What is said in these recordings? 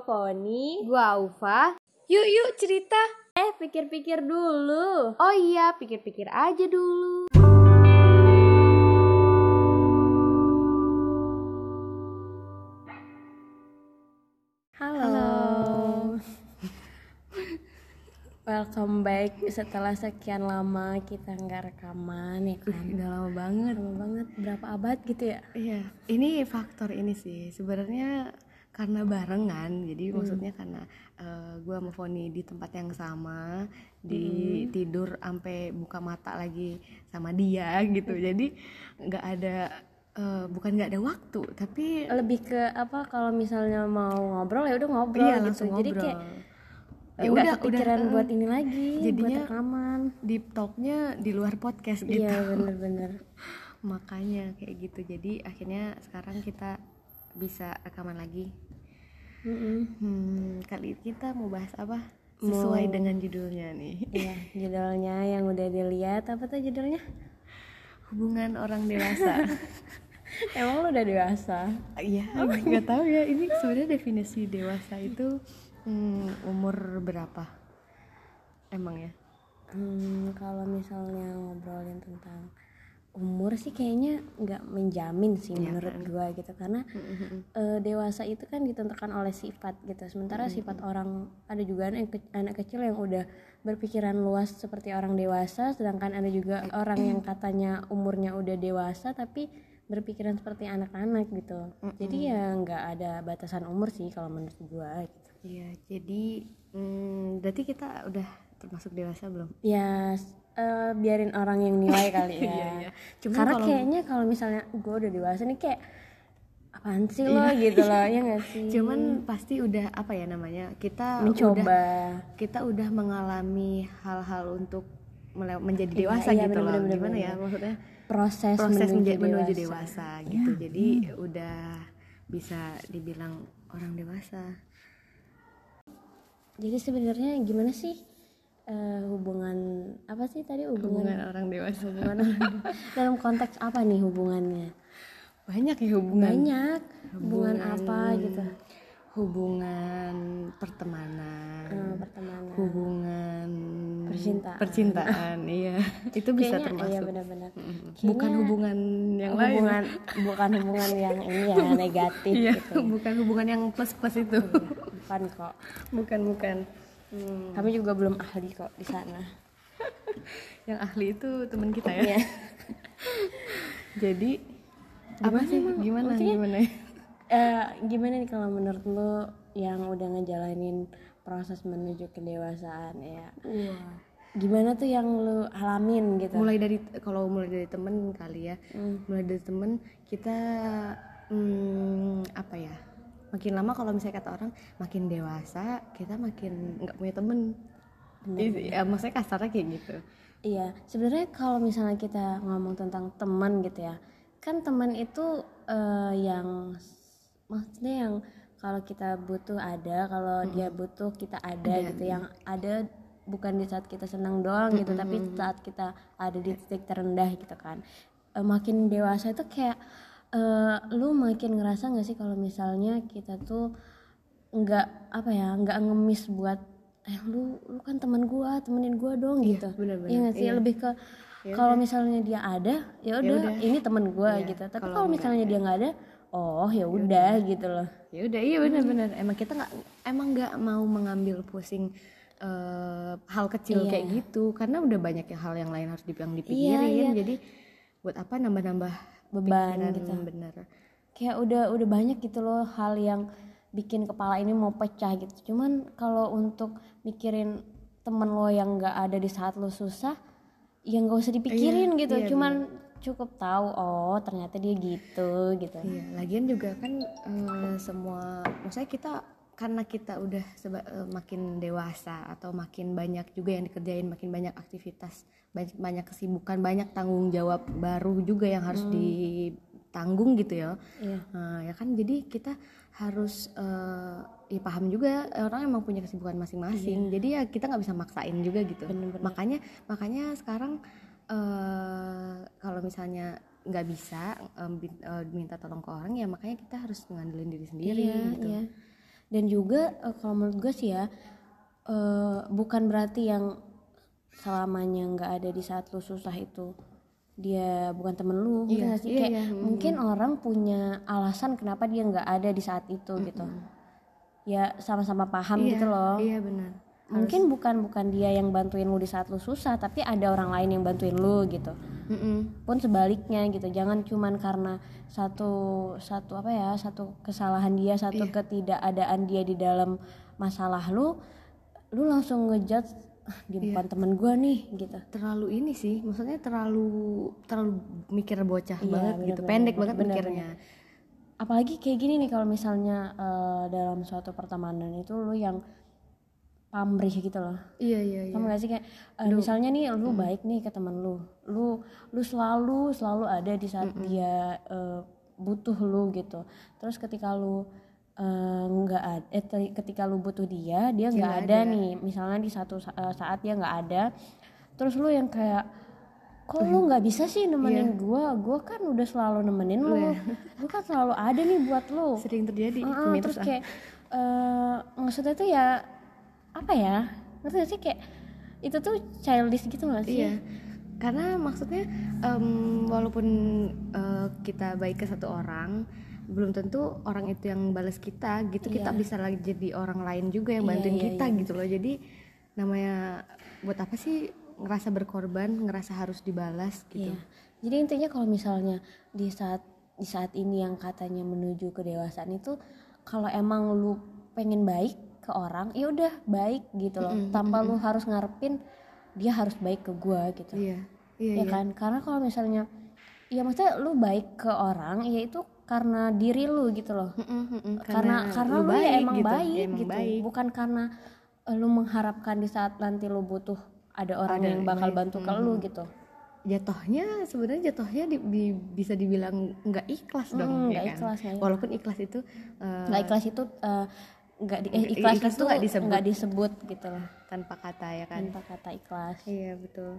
Foni. Gua Aufa. Yuk yuk cerita. Eh, pikir-pikir dulu. Oh iya, pikir-pikir aja dulu. Halo. Welcome back setelah sekian lama kita nggak rekaman ya kan. Udah lama banget. Lama banget, berapa abad gitu ya? Iya, ini faktor ini sih. Sebenarnya karena barengan, jadi maksudnya karena eh, gua sama Foni di tempat yang sama, di tidur sampai buka mata lagi sama dia gitu. Jadi nggak ada eh, bukan nggak ada waktu, tapi Lebih ke apa kalau misalnya mau ngobrol ya udah ngobrol iya gitu. langsung Jadi ngobrol. kayak ya nggak udah kepikiran udah, eh, buat ini lagi, jadinya- buat rekaman. deep talknya di luar podcast gitu. Iya, bener-bener. makanya kayak gitu jadi akhirnya sekarang kita bisa rekaman lagi Hmm, kali kita mau bahas apa? Sesuai dengan judulnya nih. Iya, judulnya yang udah dilihat apa tuh judulnya? hubungan orang dewasa. Emang lu udah dewasa? Iya, nggak tahu ya ini sebenarnya definisi dewasa itu hmm, umur berapa? Emang ya? Hmm, kalau misalnya ngobrolin tentang umur sih kayaknya nggak menjamin sih menurut gua gitu. Karena eh, dewasa itu kan ditentukan oleh sifat gitu. Sementara sifat orang ada juga anak, anak kecil yang udah berpikiran luas seperti orang dewasa sedangkan ada juga orang yang katanya umurnya udah dewasa tapi berpikiran seperti anak-anak gitu. Jadi ya nggak ada batasan umur sih kalau menurut gua gitu. Iya jadi hmm, berarti kita udah termasuk dewasa belum? Ya eh, biarin orang yang nilai kali ya. Iya, iya. Cuman karena kalau- kayaknya kalau misalnya gue udah dewasa nih kayak apaan sih lo? Gitu loh ya nggak sih? Cuman pasti udah apa ya namanya kita udah mencoba kita udah mengalami hal-hal untuk menjadi Iya, dewasa iya, gitu loh. bener-bener, gimana ya? bener. maksudnya proses, proses menuju, menja- menuju dewasa. dewasa, gitu. Jadi udah bisa dibilang orang dewasa. Jadi sebenarnya gimana sih eh, hubungan apa sih tadi? Hubungan hubungan orang dewasa. Hubungan dalam konteks apa nih hubungannya? Banyak ya hubungan. Banyak. Hubungan, apa gitu? hubungan pertemanan. Eh, pertemanan. Hubungan Percintaan. percintaan iya. Itu bisa Kayaknya, termasuk. iya benar-benar. Bukan hubungan yang lain. hubungan bukan hubungan yang ini ya negatif iya gitu. bukan hubungan yang plus plus itu. Bukan kok. Bukan bukan Hmm, kami juga belum ahli kok di sana. Yang ahli itu teman kita ya? Iya. jadi apa sih? gimana? Gimana? Eh, gimana nih kalau menurut lo yang udah ngejalanin proses menuju kedewasaan ya? Gimana tuh yang lo alamin gitu? Mulai dari kalau mulai dari temen kali ya. Mulai dari temen kita hmm, apa ya makin lama kalau misalnya kata orang makin dewasa kita makin nggak punya temen. Ya, maksudnya kasarnya kayak gitu. Iya sebenarnya kalau misalnya kita ngomong tentang teman gitu ya kan teman itu eh, yang maksudnya yang kalau kita butuh ada kalau dia butuh kita ada gitu yang ada bukan di saat kita senang doang gitu tapi saat kita ada di titik terendah gitu kan. Eh, makin dewasa itu kayak eh, lu makin ngerasa nggak sih kalau misalnya kita tuh nggak apa ya nggak ngemis buat eh lu lu kan teman gua temenin gua dong gitu. benar-benar, Iya nggak sih? Lebih ke kalau misalnya dia ada ya udah ini temen gua gitu. Tapi kalau misalnya dia nggak ada oh ya udah. gitu loh. Ya udah iya benar-benar emang kita nggak emang nggak mau mengambil pusing eh, hal kecil kayak gitu. Karena udah banyak ya hal yang lain harus dip- yang dipikirin jadi buat apa nambah-nambah Beban pikiran, gitu. bener. Kayak udah udah banyak gitu loh hal yang bikin kepala ini mau pecah gitu. Cuman kalau untuk mikirin temen lo yang nggak ada di saat lo susah ya nggak usah dipikirin gitu. cuman cukup tahu oh ternyata dia gitu gitu. Iya, lagian juga kan eh, semua, maksudnya kita karena kita udah seba- eh, makin dewasa atau makin banyak juga yang dikerjain, makin banyak aktivitas, banyak banyak kesibukan, banyak tanggung jawab baru juga yang harus ditanggung gitu ya. Iya. Nah, ya kan jadi kita harus eh, ya paham juga orang emang punya kesibukan masing-masing. Jadi ya kita nggak bisa maksain juga gitu. Makanya makanya sekarang eh, kalau misalnya nggak bisa eh, minta tolong ke orang ya makanya kita harus ngandelin diri sendiri Iya, gitu. iya. Dan juga eh, kalau menurut gue sih ya eh, bukan berarti yang selamanya nggak ada di saat lu susah itu dia bukan temen lu Iya, nggak sih? iya, kayak iya, mm. mungkin orang punya alasan kenapa dia nggak ada di saat itu gitu. Ya sama-sama paham Iya, gitu loh. iya benar. Mungkin bukan bukan dia yang bantuin lu di saat lu susah tapi ada orang lain yang bantuin lu gitu Mm-mm. pun sebaliknya gitu jangan cuman karena satu satu apa ya satu kesalahan dia satu Iya. ketidakadaan dia di dalam masalah lu lu langsung ngejudge "Ah, dia Iya. bukan temen gua nih gitu terlalu ini sih maksudnya terlalu terlalu mikir bocah Iya, banget bener, gitu bener, pendek bener, banget bener, mikirnya apalagi kayak gini nih kalau misalnya eh, dalam suatu pertemanan itu lu yang pamrih gitu loh. Iya iya iya. Kamu gak sih? Kayak eh, misalnya nih lu baik nih ke temen lu. Lu lu selalu selalu ada di saat dia eh, butuh lu gitu. Terus ketika lu eh, nggak ada eh, ketika lu butuh dia dia nggak ada, nih. Misalnya di satu sa- eh, saat dia nggak ada terus lu yang kayak kok lu nggak bisa sih nemenin gua? Gua kan udah selalu nemenin lu. Gua kan selalu ada nih buat lu. Sering terjadi mitos terus kayak eh maksudnya tuh ya apa ya ngerti gak sih kayak itu tuh childish gitu gak sih Iya, karena maksudnya em, walaupun eh, kita baik ke satu orang, belum tentu orang itu yang balas kita gitu. Kita bisa lagi jadi orang lain juga yang Iya, bantuin iya, kita gitu loh. Jadi namanya buat apa sih ngerasa berkorban, ngerasa harus dibalas gitu. Iya. jadi intinya kalau misalnya di saat di saat ini yang katanya menuju kedewasaan itu kalau emang lu pengen baik ke orang ya udah baik gitu loh tanpa lu harus ngarepin dia harus baik ke gua gitu Iya, iya, ya iya. kan karena kalau misalnya ya maksudnya lu baik ke orang ya itu karena diri lu gitu loh Mm-mm, mm-mm. karena karena lu lu, ya emang gitu. baik Ya, emang gitu baik. bukan karena eh, lu mengharapkan di saat nanti lu butuh ada orang Ada yang bakal baik. bantu ke lu gitu jatuhnya sebenarnya jatuhnya di- di- bisa dibilang nggak ikhlas dong Mm, ya nggak kan? ikhlas, ikhlas. walaupun ikhlas itu eh, nggak ikhlas itu eh, nggak di, eh, ikhlas, ikhlas itu nggak disebut. nggak disebut gitu loh. Tanpa kata ya kan? Tanpa kata ikhlas. Iya betul.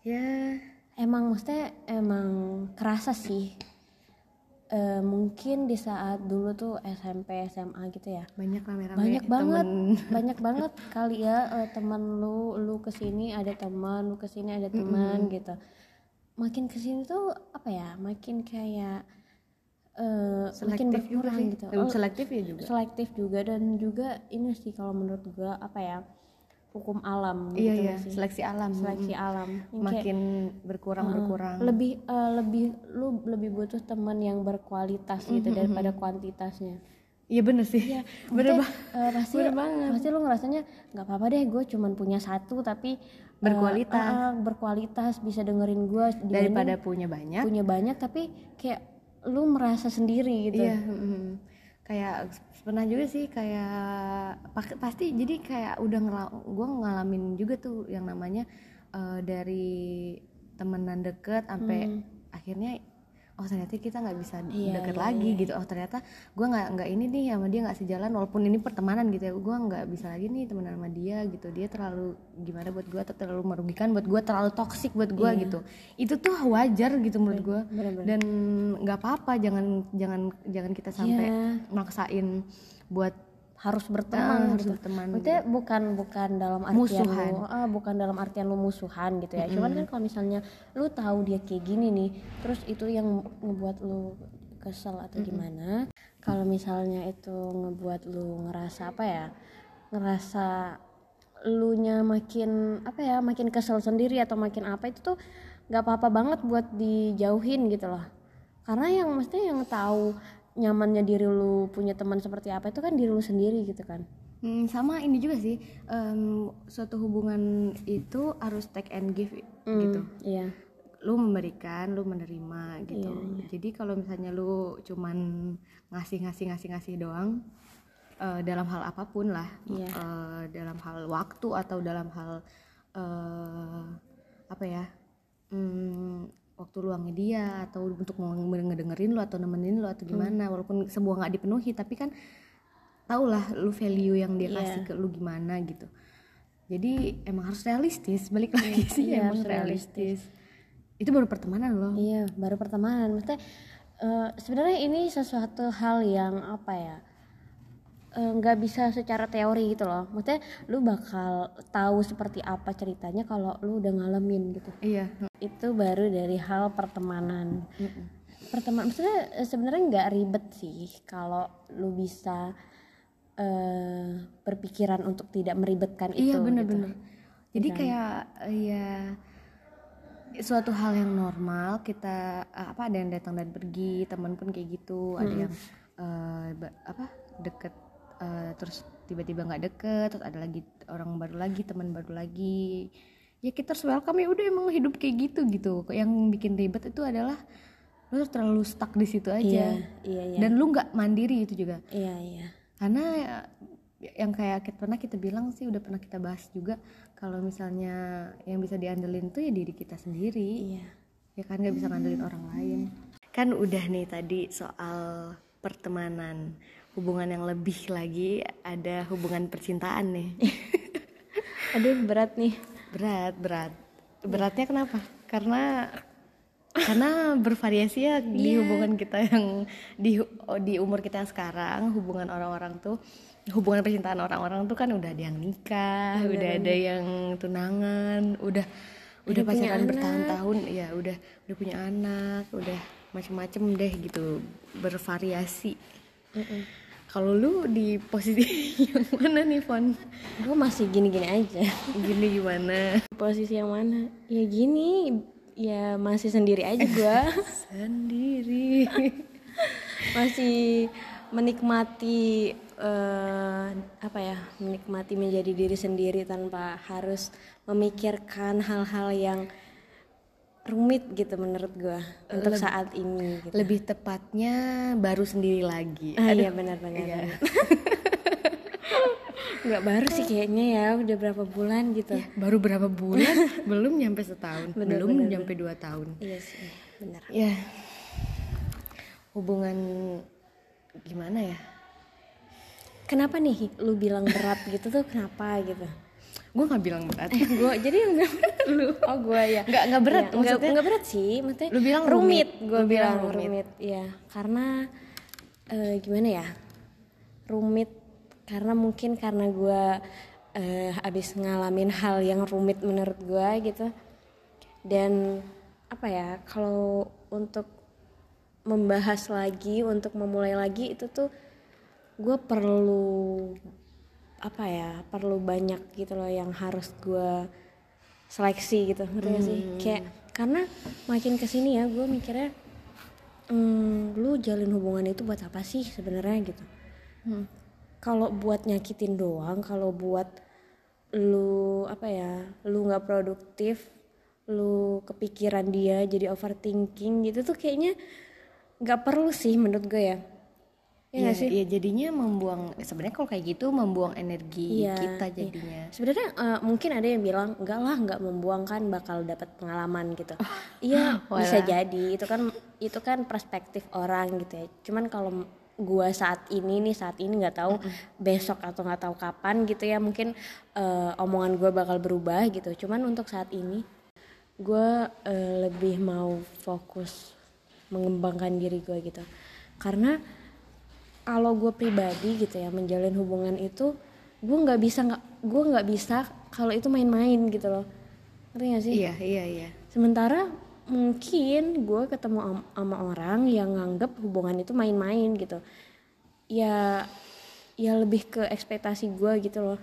Ya. Emang maksudnya emang kerasa sih. Eh, mungkin di saat dulu tuh SMP SMA gitu ya. Banyak rame-rame banyak banget temen. banyak banget kali ya eh, teman lu lu ke sini ada teman lu ke sini ada teman gitu. Makin ke sini tuh apa ya makin kayak eh makin selektif juga berkurang sih. gitu. Eh, Oh, selektif ya juga. selektif juga. Dan juga ini sih kalau menurut gua apa ya hukum alam iya gitu iya nggak sih? Seleksi alam. Seleksi Mm-mm. alam. Yang kayak makin berkurang berkurang lebih eh, lebih lu lebih butuh teman yang berkualitas gitu daripada kuantitasnya. Iya bener sih. Iya, bener banget eh, pasti Bener banget. pasti lu ngerasanya nggak apa-apa deh gue cuman punya satu tapi eh, Berkualitas. eh, eh, berkualitas bisa dengerin gue daripada punya banyak. Punya banyak tapi kayak lu merasa sendiri gitu iya mm-mm. kayak pernah juga sih kayak pasti jadi kayak udah gue ngalamin juga tuh yang namanya eh, dari temenan deket sampai akhirnya oh ternyata kita nggak bisa Iya, deket iya, lagi gitu. Oh ternyata gue nggak nggak ini nih sama dia nggak sejalan walaupun ini pertemanan gitu ya. Gue nggak bisa lagi nih temenan sama dia gitu. Dia terlalu gimana buat gue atau terlalu merugikan buat gue terlalu toksik buat gue gitu. Itu tuh wajar gitu menurut gue bener-bener. dan nggak apa-apa jangan jangan jangan kita sampai Iya. maksain buat harus Ah, berteman harus gitu. berteman Maksudnya bukan bukan dalam artian Musuhan. lu ah, bukan dalam artian lu musuhan gitu ya. Cuman kan kalau misalnya lu tahu dia kayak gini nih, terus itu yang ngebuat lu kesel atau gimana? Kalau misalnya itu ngebuat lu ngerasa apa ya? Ngerasa lu nya makin apa ya? Makin kesel sendiri atau makin apa itu tuh nggak apa-apa banget buat dijauhin gitu loh. Karena yang mesti yang tahu nyamannya diri lu punya teman seperti apa itu kan diri lu sendiri gitu kan. Hmm, sama ini juga sih em, suatu hubungan itu harus take and give gitu Iya. lu memberikan lu menerima gitu Iya, jadi kalau misalnya lu cuman ngasih ngasih ngasih ngasih doang eh, dalam hal apa pun lah Iya. eh, dalam hal waktu atau dalam hal eh, apa ya hmm, waktu luangnya dia atau untuk mau ngedengerin lu atau nemenin lu atau gimana Hmm. walaupun semua nggak dipenuhi tapi kan tau lah lu value yang dia Iya. kasih ke lu gimana gitu jadi emang harus realistis balik lagi sih iya, emang harus realistis. itu baru pertemanan loh Iya, baru pertemanan. Maksudnya eh, sebenarnya ini sesuatu hal yang apa ya? Eh, nggak bisa secara teori gitu loh. Maksudnya lu bakal tahu seperti apa ceritanya kalau lu udah ngalamin gitu. Iya. Itu baru dari hal pertemanan. Pertemanan maksudnya eh, sebenarnya nggak ribet sih kalau lu bisa eh, berpikiran untuk tidak meribetkan itu iya gitu. bener-bener jadi kayak eh, ya suatu hal yang normal kita apa ada yang datang dan pergi teman pun kayak gitu ada yang ba- apa deket eh, terus tiba-tiba nggak deket terus ada lagi orang baru lagi teman baru lagi. Ya kita harus welcome ya udah emang hidup kayak gitu gitu. Yang bikin ribet itu adalah lu terlalu stuck di situ aja. Iya iya iya. Dan lu nggak mandiri itu juga. Iya iya. Karena ya, yang kayak kita pernah kita bilang sih udah pernah kita bahas juga kalau misalnya yang bisa diandelin tuh ya diri kita sendiri. Iya. Ya kan nggak bisa ngandelin orang lain. Kan udah nih tadi soal pertemanan hubungan yang lebih lagi ada hubungan percintaan nih. Aduh berat nih. Berat berat. Beratnya kenapa? Karena karena bervariasi ya di hubungan kita yang di di umur kita yang sekarang hubungan orang-orang tuh hubungan percintaan orang-orang tuh kan udah ada yang nikah udah ada yang tunangan udah udah pacaran bertahun-tahun ya udah udah punya anak udah macem-macem deh gitu bervariasi kalau lu di posisi yang mana nih Fon? Gue masih gini-gini aja. Gini gimana? Posisi yang mana? Ya gini. Ya masih sendiri aja gue sendiri. Masih menikmati eh, apa ya menikmati menjadi diri sendiri tanpa harus memikirkan hal-hal yang rumit gitu menurut gue untuk saat ini gitu. lebih tepatnya baru sendiri lagi Ah, iya benar-benar. benar. Nggak baru sih kayaknya ya udah berapa bulan gitu. baru berapa bulan belum nyampe setahun belum nyampe dua tahun Iya sih benar. ya hubungan gimana ya Kenapa nih lu bilang berat gitu tuh kenapa gitu? Gue nggak bilang berat gue jadi yang berat lu. Oh gue ya. nggak nggak berat nggak maksudnya nggak berat sih, maksudnya Lu bilang rumit. rumit. Gue bilang rumit. rumit. Iya, karena eh, gimana ya? Rumit karena mungkin karena gue eh, abis ngalamin hal yang rumit menurut gue gitu. Dan apa ya? Kalau untuk membahas lagi, untuk memulai lagi itu tuh gue perlu apa ya perlu banyak gitu loh yang harus gue seleksi gitu ngerti gak sih? Kayak karena makin ke sini ya gue mikirnya hmm, lu jalin hubungan itu buat apa sih sebenarnya? gitu. Kalau buat nyakitin doang kalau buat lu apa ya lu nggak produktif lu kepikiran dia jadi overthinking gitu tuh kayaknya nggak perlu sih menurut gue ya ya Iya, sih? iya, jadinya membuang sebenarnya kalau kayak gitu membuang energi Iya, kita iya. jadinya. Sebenarnya eh, mungkin ada yang bilang enggak lah nggak membuang kan bakal dapat pengalaman gitu. Iya bisa jadi. Itu kan itu kan perspektif orang gitu ya. Cuman kalau gua saat ini nih saat ini nggak tahu besok atau nggak tahu kapan gitu ya mungkin eh, omongan gua bakal berubah gitu. Cuman untuk saat ini gua eh, lebih mau fokus mengembangkan diri gua gitu. Karena kalau gue pribadi gitu ya menjalin hubungan itu gue nggak bisa nggak gue nggak bisa kalau itu main-main gitu loh. Ngerti gak sih? Iya iya iya. Sementara mungkin gue ketemu am- sama orang yang nganggep hubungan itu main-main gitu. Ya ya lebih ke ekspektasi gue gitu loh.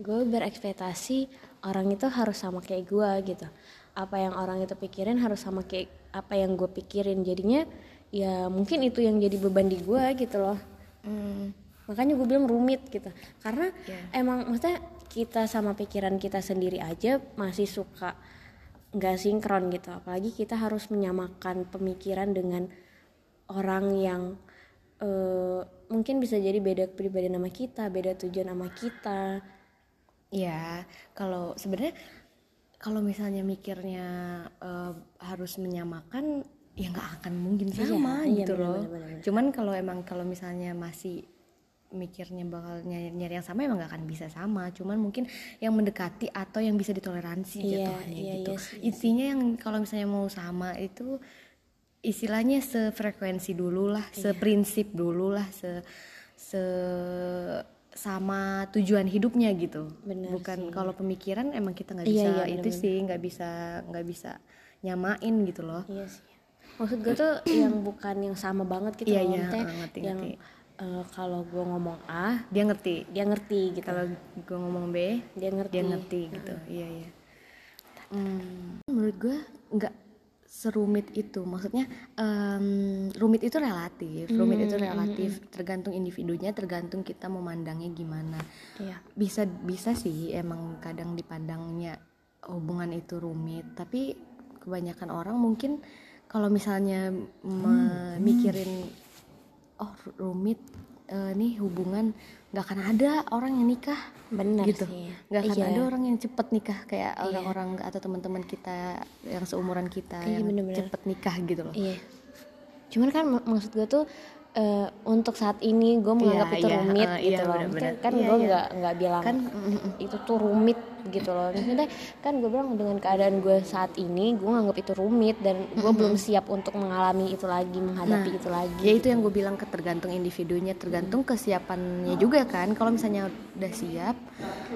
Gue berekspektasi orang itu harus sama kayak gue gitu. Apa yang orang itu pikirin harus sama kayak apa yang gue pikirin. Jadinya ya mungkin itu yang jadi beban di gue gitu loh. Hmm, makanya gue bilang rumit gitu. Karena Iya. emang maksudnya kita sama pikiran kita sendiri aja masih suka nggak sinkron gitu. Apalagi kita harus menyamakan pemikiran dengan orang yang eh, mungkin bisa jadi beda pribadi nama kita beda tujuan sama kita. Ya, kalau sebenarnya kalau misalnya mikirnya eh, harus menyamakan ya nggak akan mungkin sama iya, gitu benar, loh. benar, benar, benar. Cuman kalau emang kalau misalnya masih mikirnya bakal nyari, nyari yang sama emang nggak akan bisa sama. Cuman mungkin yang mendekati atau yang bisa ditoleransi Iya, jatuhnya iya, gitu. iya sih, Intinya yang kalau misalnya mau sama itu istilahnya sefrekuensi dulu lah, Iya. seprinsip dulu lah, se se sama tujuan hidupnya gitu Bener bukan kalau pemikiran emang kita nggak Iya, bisa iya, itu sih nggak bisa nggak bisa nyamain gitu loh iya sih maksud gue tuh yang bukan yang sama banget gitu Iya, loh iya, uh, ngerti, yang ngerti. eh, kalau gue ngomong A dia ngerti. dia ngerti gitu. Kalau gue ngomong B dia ngerti. dia ngerti gitu. Iya iya. Hmm, menurut gue nggak serumit itu. Maksudnya em, rumit itu relatif. Rumit itu relatif. tergantung individunya tergantung kita memandangnya gimana. Iya. Bisa bisa sih emang kadang dipandangnya hubungan itu rumit. Tapi kebanyakan orang mungkin kalau misalnya memikirin oh rumit eh, nih hubungan nggak akan ada orang yang nikah benar gitu sih nggak akan Iya. ada orang yang cepet nikah kayak orang-orang atau teman-teman kita yang seumuran kita Iya, yang bener-bener. cepet nikah gitu loh Iya. Cuman kan mak- maksud gue tuh eh, untuk saat ini gue menganggap Iya, itu iya, rumit eh, gitu iya, loh. bener-bener. Maksudnya kan Iya, gue iya. nggak nggak bilang kan mm, mm, mm. itu tuh rumit gitu loh. Maksudnya kan gue bilang dengan keadaan gue saat ini gue nganggap itu rumit dan gue belum siap untuk mengalami itu lagi, menghadapi itu lagi. ya itu yang gue bilang ke tergantung individunya tergantung kesiapannya juga kan kalau misalnya udah siap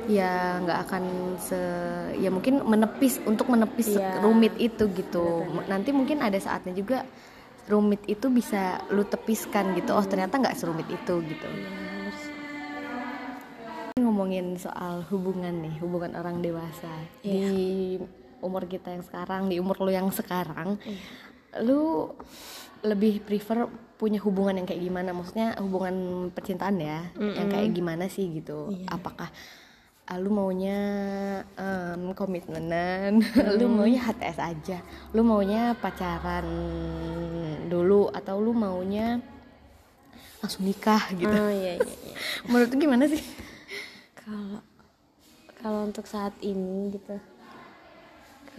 ya nggak akan se ya mungkin menepis untuk menepis Iya. rumit itu gitu nanti mungkin ada saatnya juga rumit itu bisa lu tepiskan gitu. Oh ternyata nggak serumit itu gitu. Ngomongin soal hubungan nih hubungan orang dewasa. Di umur kita yang sekarang di umur lu yang sekarang lu lebih prefer punya hubungan yang kayak gimana? Maksudnya hubungan percintaan ya yang kayak gimana sih gitu? Apakah ah, lu maunya em, komitmenan lu maunya HTS aja lu maunya pacaran dulu atau lu maunya langsung nikah gitu Oh iya iya. iya. menurut gimana sih Kalau kalau untuk saat ini gitu.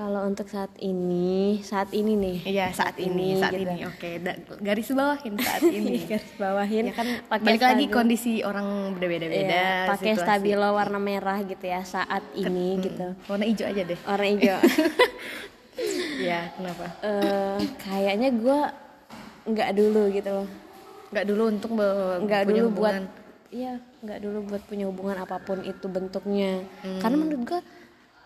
Kalau untuk saat ini, saat ini nih. Iya saat ini, saat gitu. ini oke Da- garis bawahin saat ini garis bawahin ya kan pakai balik lagi kondisi orang berbeda-beda Iya, pakai situasi. stabilo warna merah gitu ya saat ini gitu warna hijau aja deh warna hijau ya kenapa Eh, kayaknya gue nggak dulu gitu loh nggak dulu untuk be- nggak dulu hubungan. buat iya nggak dulu buat punya hubungan apa pun itu bentuknya Hmm. karena menurut gue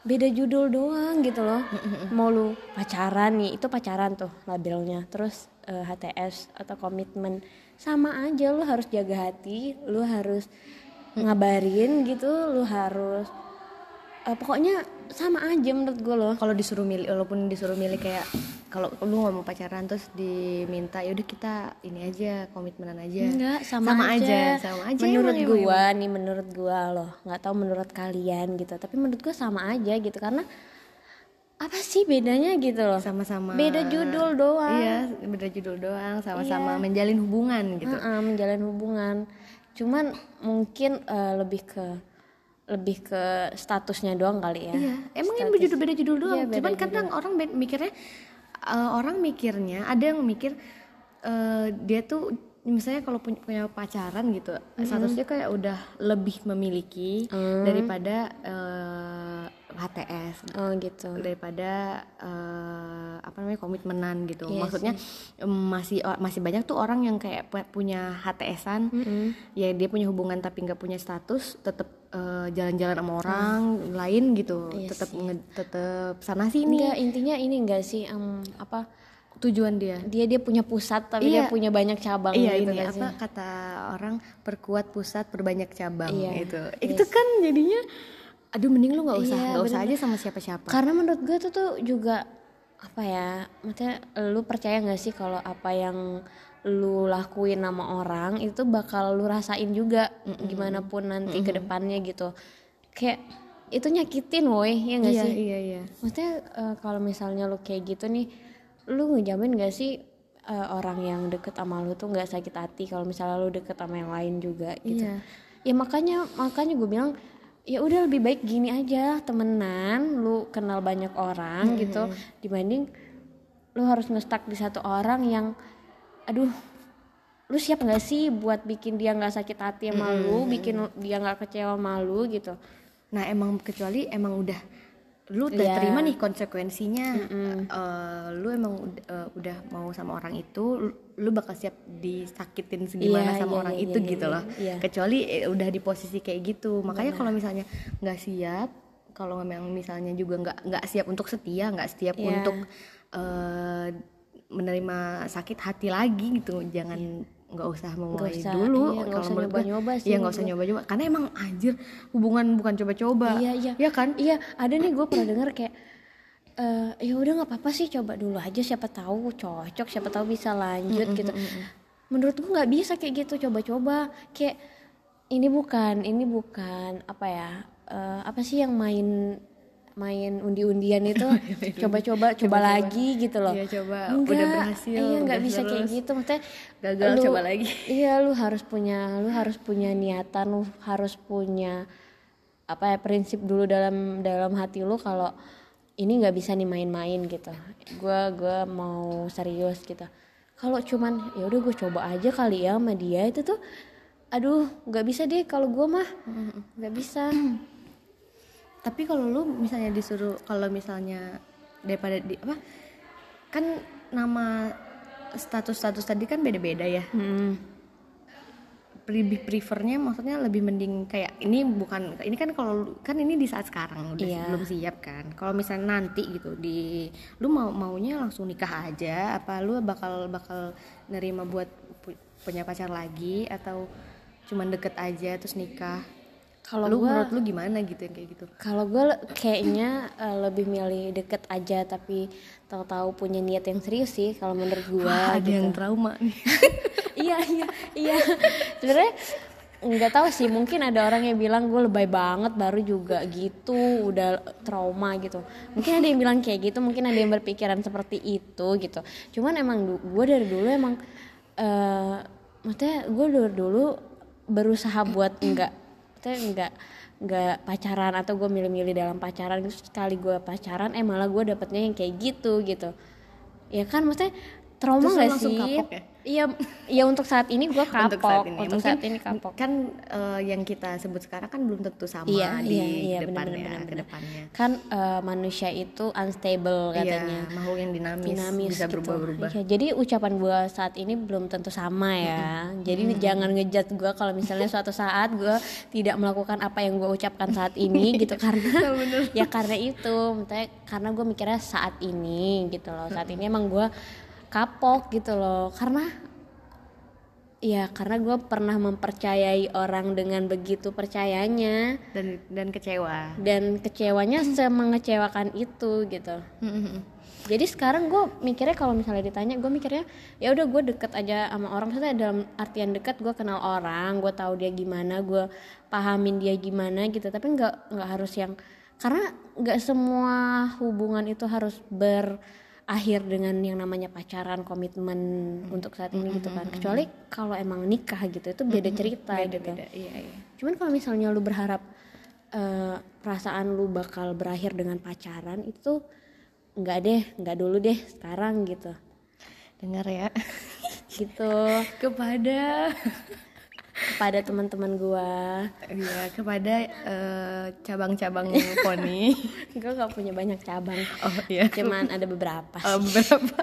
beda judul doang gitu loh. Mau lu pacaran nih itu pacaran tuh labelnya. Terus eh, HTS atau komitmen sama aja. Lu harus jaga hati lu harus ngabarin gitu lu harus eh, pokoknya sama aja menurut gue loh. Kalau disuruh milih walaupun disuruh milih kayak kalau lu nggak mau pacaran terus diminta ya udah kita ini aja komitmenan aja Enggak, sama, aja. aja. sama aja Menurut emang, gua nih, menurut gua loh, nggak tahu menurut kalian gitu. Tapi menurut gua sama aja gitu karena apa sih bedanya gitu loh? emang. sama-sama Beda judul doang. iya beda judul doang sama-sama menjalin hubungan gitu Heeh, menjalin hubungan. Cuman mungkin eh, lebih ke lebih ke statusnya doang kali ya. Iya, emang ini beda beda judul doang. Iya, beda Cuman kadang orang mikirnya eh, orang mikirnya ada yang mikir eh, dia tuh misalnya kalau punya, pacaran gitu, statusnya kayak udah lebih memiliki daripada eh, HTS Oh gitu. daripada eh, apa namanya komitmenan gitu. Iya Maksudnya em, masih masih banyak tuh orang yang kayak pu- punya HTSan, ya dia punya hubungan tapi nggak punya status, tetap eh, jalan-jalan sama orang lain gitu, Iya tetap nge- tetap sana sini. Enggak, intinya ini enggak sih em, apa tujuan dia. dia dia punya pusat tapi Iya. dia punya banyak cabang Iya gitu ini nggak sih? apa kata orang perkuat pusat berbanyak cabang Iya, itu. Itu kan jadinya aduh mending lu nggak usah Iya, nggak usah aja sama siapa-siapa. Karena menurut gue tuh tuh juga apa ya, maksudnya lu percaya nggak sih kalau apa yang lu lakuin sama orang itu bakal lu rasain juga gimana pun nanti ke depannya gitu. Kayak itu nyakitin woi ya nggak Iya sih? iya iya. Maksudnya eh, kalau misalnya lu kayak gitu nih, lu ngejamin gak sih eh, orang yang deket sama lu tuh nggak sakit hati kalau misalnya lu deket sama yang lain juga gitu. Iya. Ya makanya makanya gue bilang ya udah lebih baik gini aja temenan, lu kenal banyak orang gitu dibanding lu harus ngestak di satu orang yang aduh lu siap nggak sih buat bikin dia nggak sakit hati sama lu, bikin dia nggak kecewa sama lu gitu. Nah emang kecuali emang udah lu udah Iya. terima nih konsekuensinya Eh, lu emang eh, udah mau sama orang itu lu, lu bakal siap disakitin segimana Iya, sama iya, orang iya, itu iya, gitu iya, loh iya. kecuali eh, udah di posisi kayak gitu makanya kalau misalnya nggak siap kalau memang misalnya juga nggak nggak siap untuk setia nggak siap Iya. untuk eh, menerima sakit hati lagi gitu jangan nggak usah memulai usah, dulu. iya, kalau usah menurut gue nyoba-nyoba sih. iya nggak usah menurut nyoba-nyoba. Karena emang anjir hubungan bukan coba-coba. Iya, iya. ya kan? Iya, ada nih gue pernah denger kayak eh ya udah nggak apa-apa sih coba dulu aja siapa tahu cocok, siapa tahu bisa lanjut gitu. Menurut gue nggak bisa kayak gitu coba-coba. Kayak ini bukan ini bukan apa ya eh, apa sih yang main main undi-undian itu coba-coba coba lagi gitu loh. Iya, coba. Enggak, Udah berhasil, Iya nggak udah bisa kayak gitu. Maksudnya Gagal, coba lagi. Iya lu harus punya lu harus punya niatan lu harus punya apa ya prinsip dulu dalam dalam hati lu kalau ini nggak bisa nih main-main gitu gua gua mau serius gitu kalau cuman ya udah gue coba aja kali ya sama dia itu tuh aduh nggak bisa deh kalau gua mah nggak bisa tapi kalau lu misalnya disuruh kalau misalnya daripada di apa kan nama status-status tadi kan beda-beda ya Hmm. lebih prefernya maksudnya lebih mending kayak ini bukan ini kan kalau kan ini di saat sekarang udah Iya. belum siap kan kalau misalnya nanti gitu di lu mau maunya langsung nikah aja apa lu bakal bakal nerima buat pu- punya pacar lagi atau cuman deket aja terus nikah kalau lu gua menurut lu gimana gitu yang kayak gitu Kalau gue kayaknya eh, lebih milih deket aja tapi tahu-tahu punya niat yang serius sih kalau menurut gue. Ada yang trauma nih iya iya iya. Sebenarnya nggak tahu sih mungkin ada orang yang bilang gue lebay banget baru juga gitu udah trauma gitu mungkin ada yang bilang kayak gitu mungkin ada yang berpikiran seperti itu gitu cuman emang gue dari dulu emang eh maksudnya gue dari dulu berusaha buat enggak maksudnya enggak nggak pacaran atau gue milih-milih dalam pacaran terus sekali gue pacaran eh malah gue dapetnya yang kayak gitu gitu. Ya kan maksudnya trauma Terus lu gak sih kapok ya? iya iya untuk saat ini gue kapok untuk saat ini untuk saat ini kapok kan eh, yang kita sebut sekarang kan belum tentu sama Iya, di iya, iya, depannya benar-benar, benar-benar. ke depannya kan eh, manusia itu unstable katanya iya makhluk yang dinamis, dinamis bisa gitu. berubah-berubah Iya, jadi ucapan gue saat ini belum tentu sama ya. Jadi jangan ngejat gue kalau misalnya suatu saat gue tidak melakukan apa yang gue ucapkan saat ini gitu karena ya karena itu, karena gue mikirnya saat ini gitu loh. Saat ini emang gue kapok gitu loh. Karena ya karena gue pernah mempercayai orang dengan begitu percayanya. Dan dan kecewa. Dan kecewanya semengecewakan itu gitu. Jadi sekarang gue mikirnya kalau misalnya ditanya gue mikirnya ya udah gue deket aja sama orang. Maksudnya dalam artian deket gue kenal orang gue tahu dia gimana gue pahamin dia gimana gitu. Tapi nggak nggak harus yang karena nggak semua hubungan itu harus berakhir dengan yang namanya pacaran komitmen untuk saat ini gitu kan. Kecuali kalau emang nikah gitu itu beda cerita gitu. beda. Iya iya. Cuman kalau misalnya lu berharap eh, perasaan lu bakal berakhir dengan pacaran itu nggak deh nggak dulu deh sekarang gitu. Dengar ya. Gitu. Kepada kepada teman-teman gua. Ya kepada eh, cabang-cabang poni. Gua nggak punya banyak cabang. Oh iya. Cuman ada beberapa. Eh, beberapa.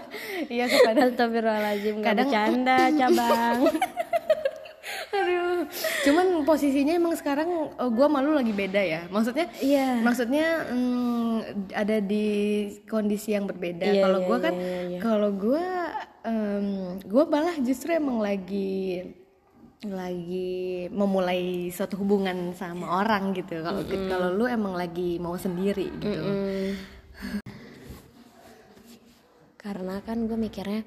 Iya kepada Astagfirullahaladzim Kadang- bercanda cabang. Aduh. Cuman posisinya emang sekarang eh, gua malu lagi beda ya? Maksudnya Iya. maksudnya mm, ada di kondisi yang berbeda. Iya, kalau iya, gua kan iya, iya. kalau gua em, gua malah justru emang lagi lagi memulai suatu hubungan sama orang gitu. Kalau kalau lu emang lagi mau sendiri gitu. Mm. karena kan gue mikirnya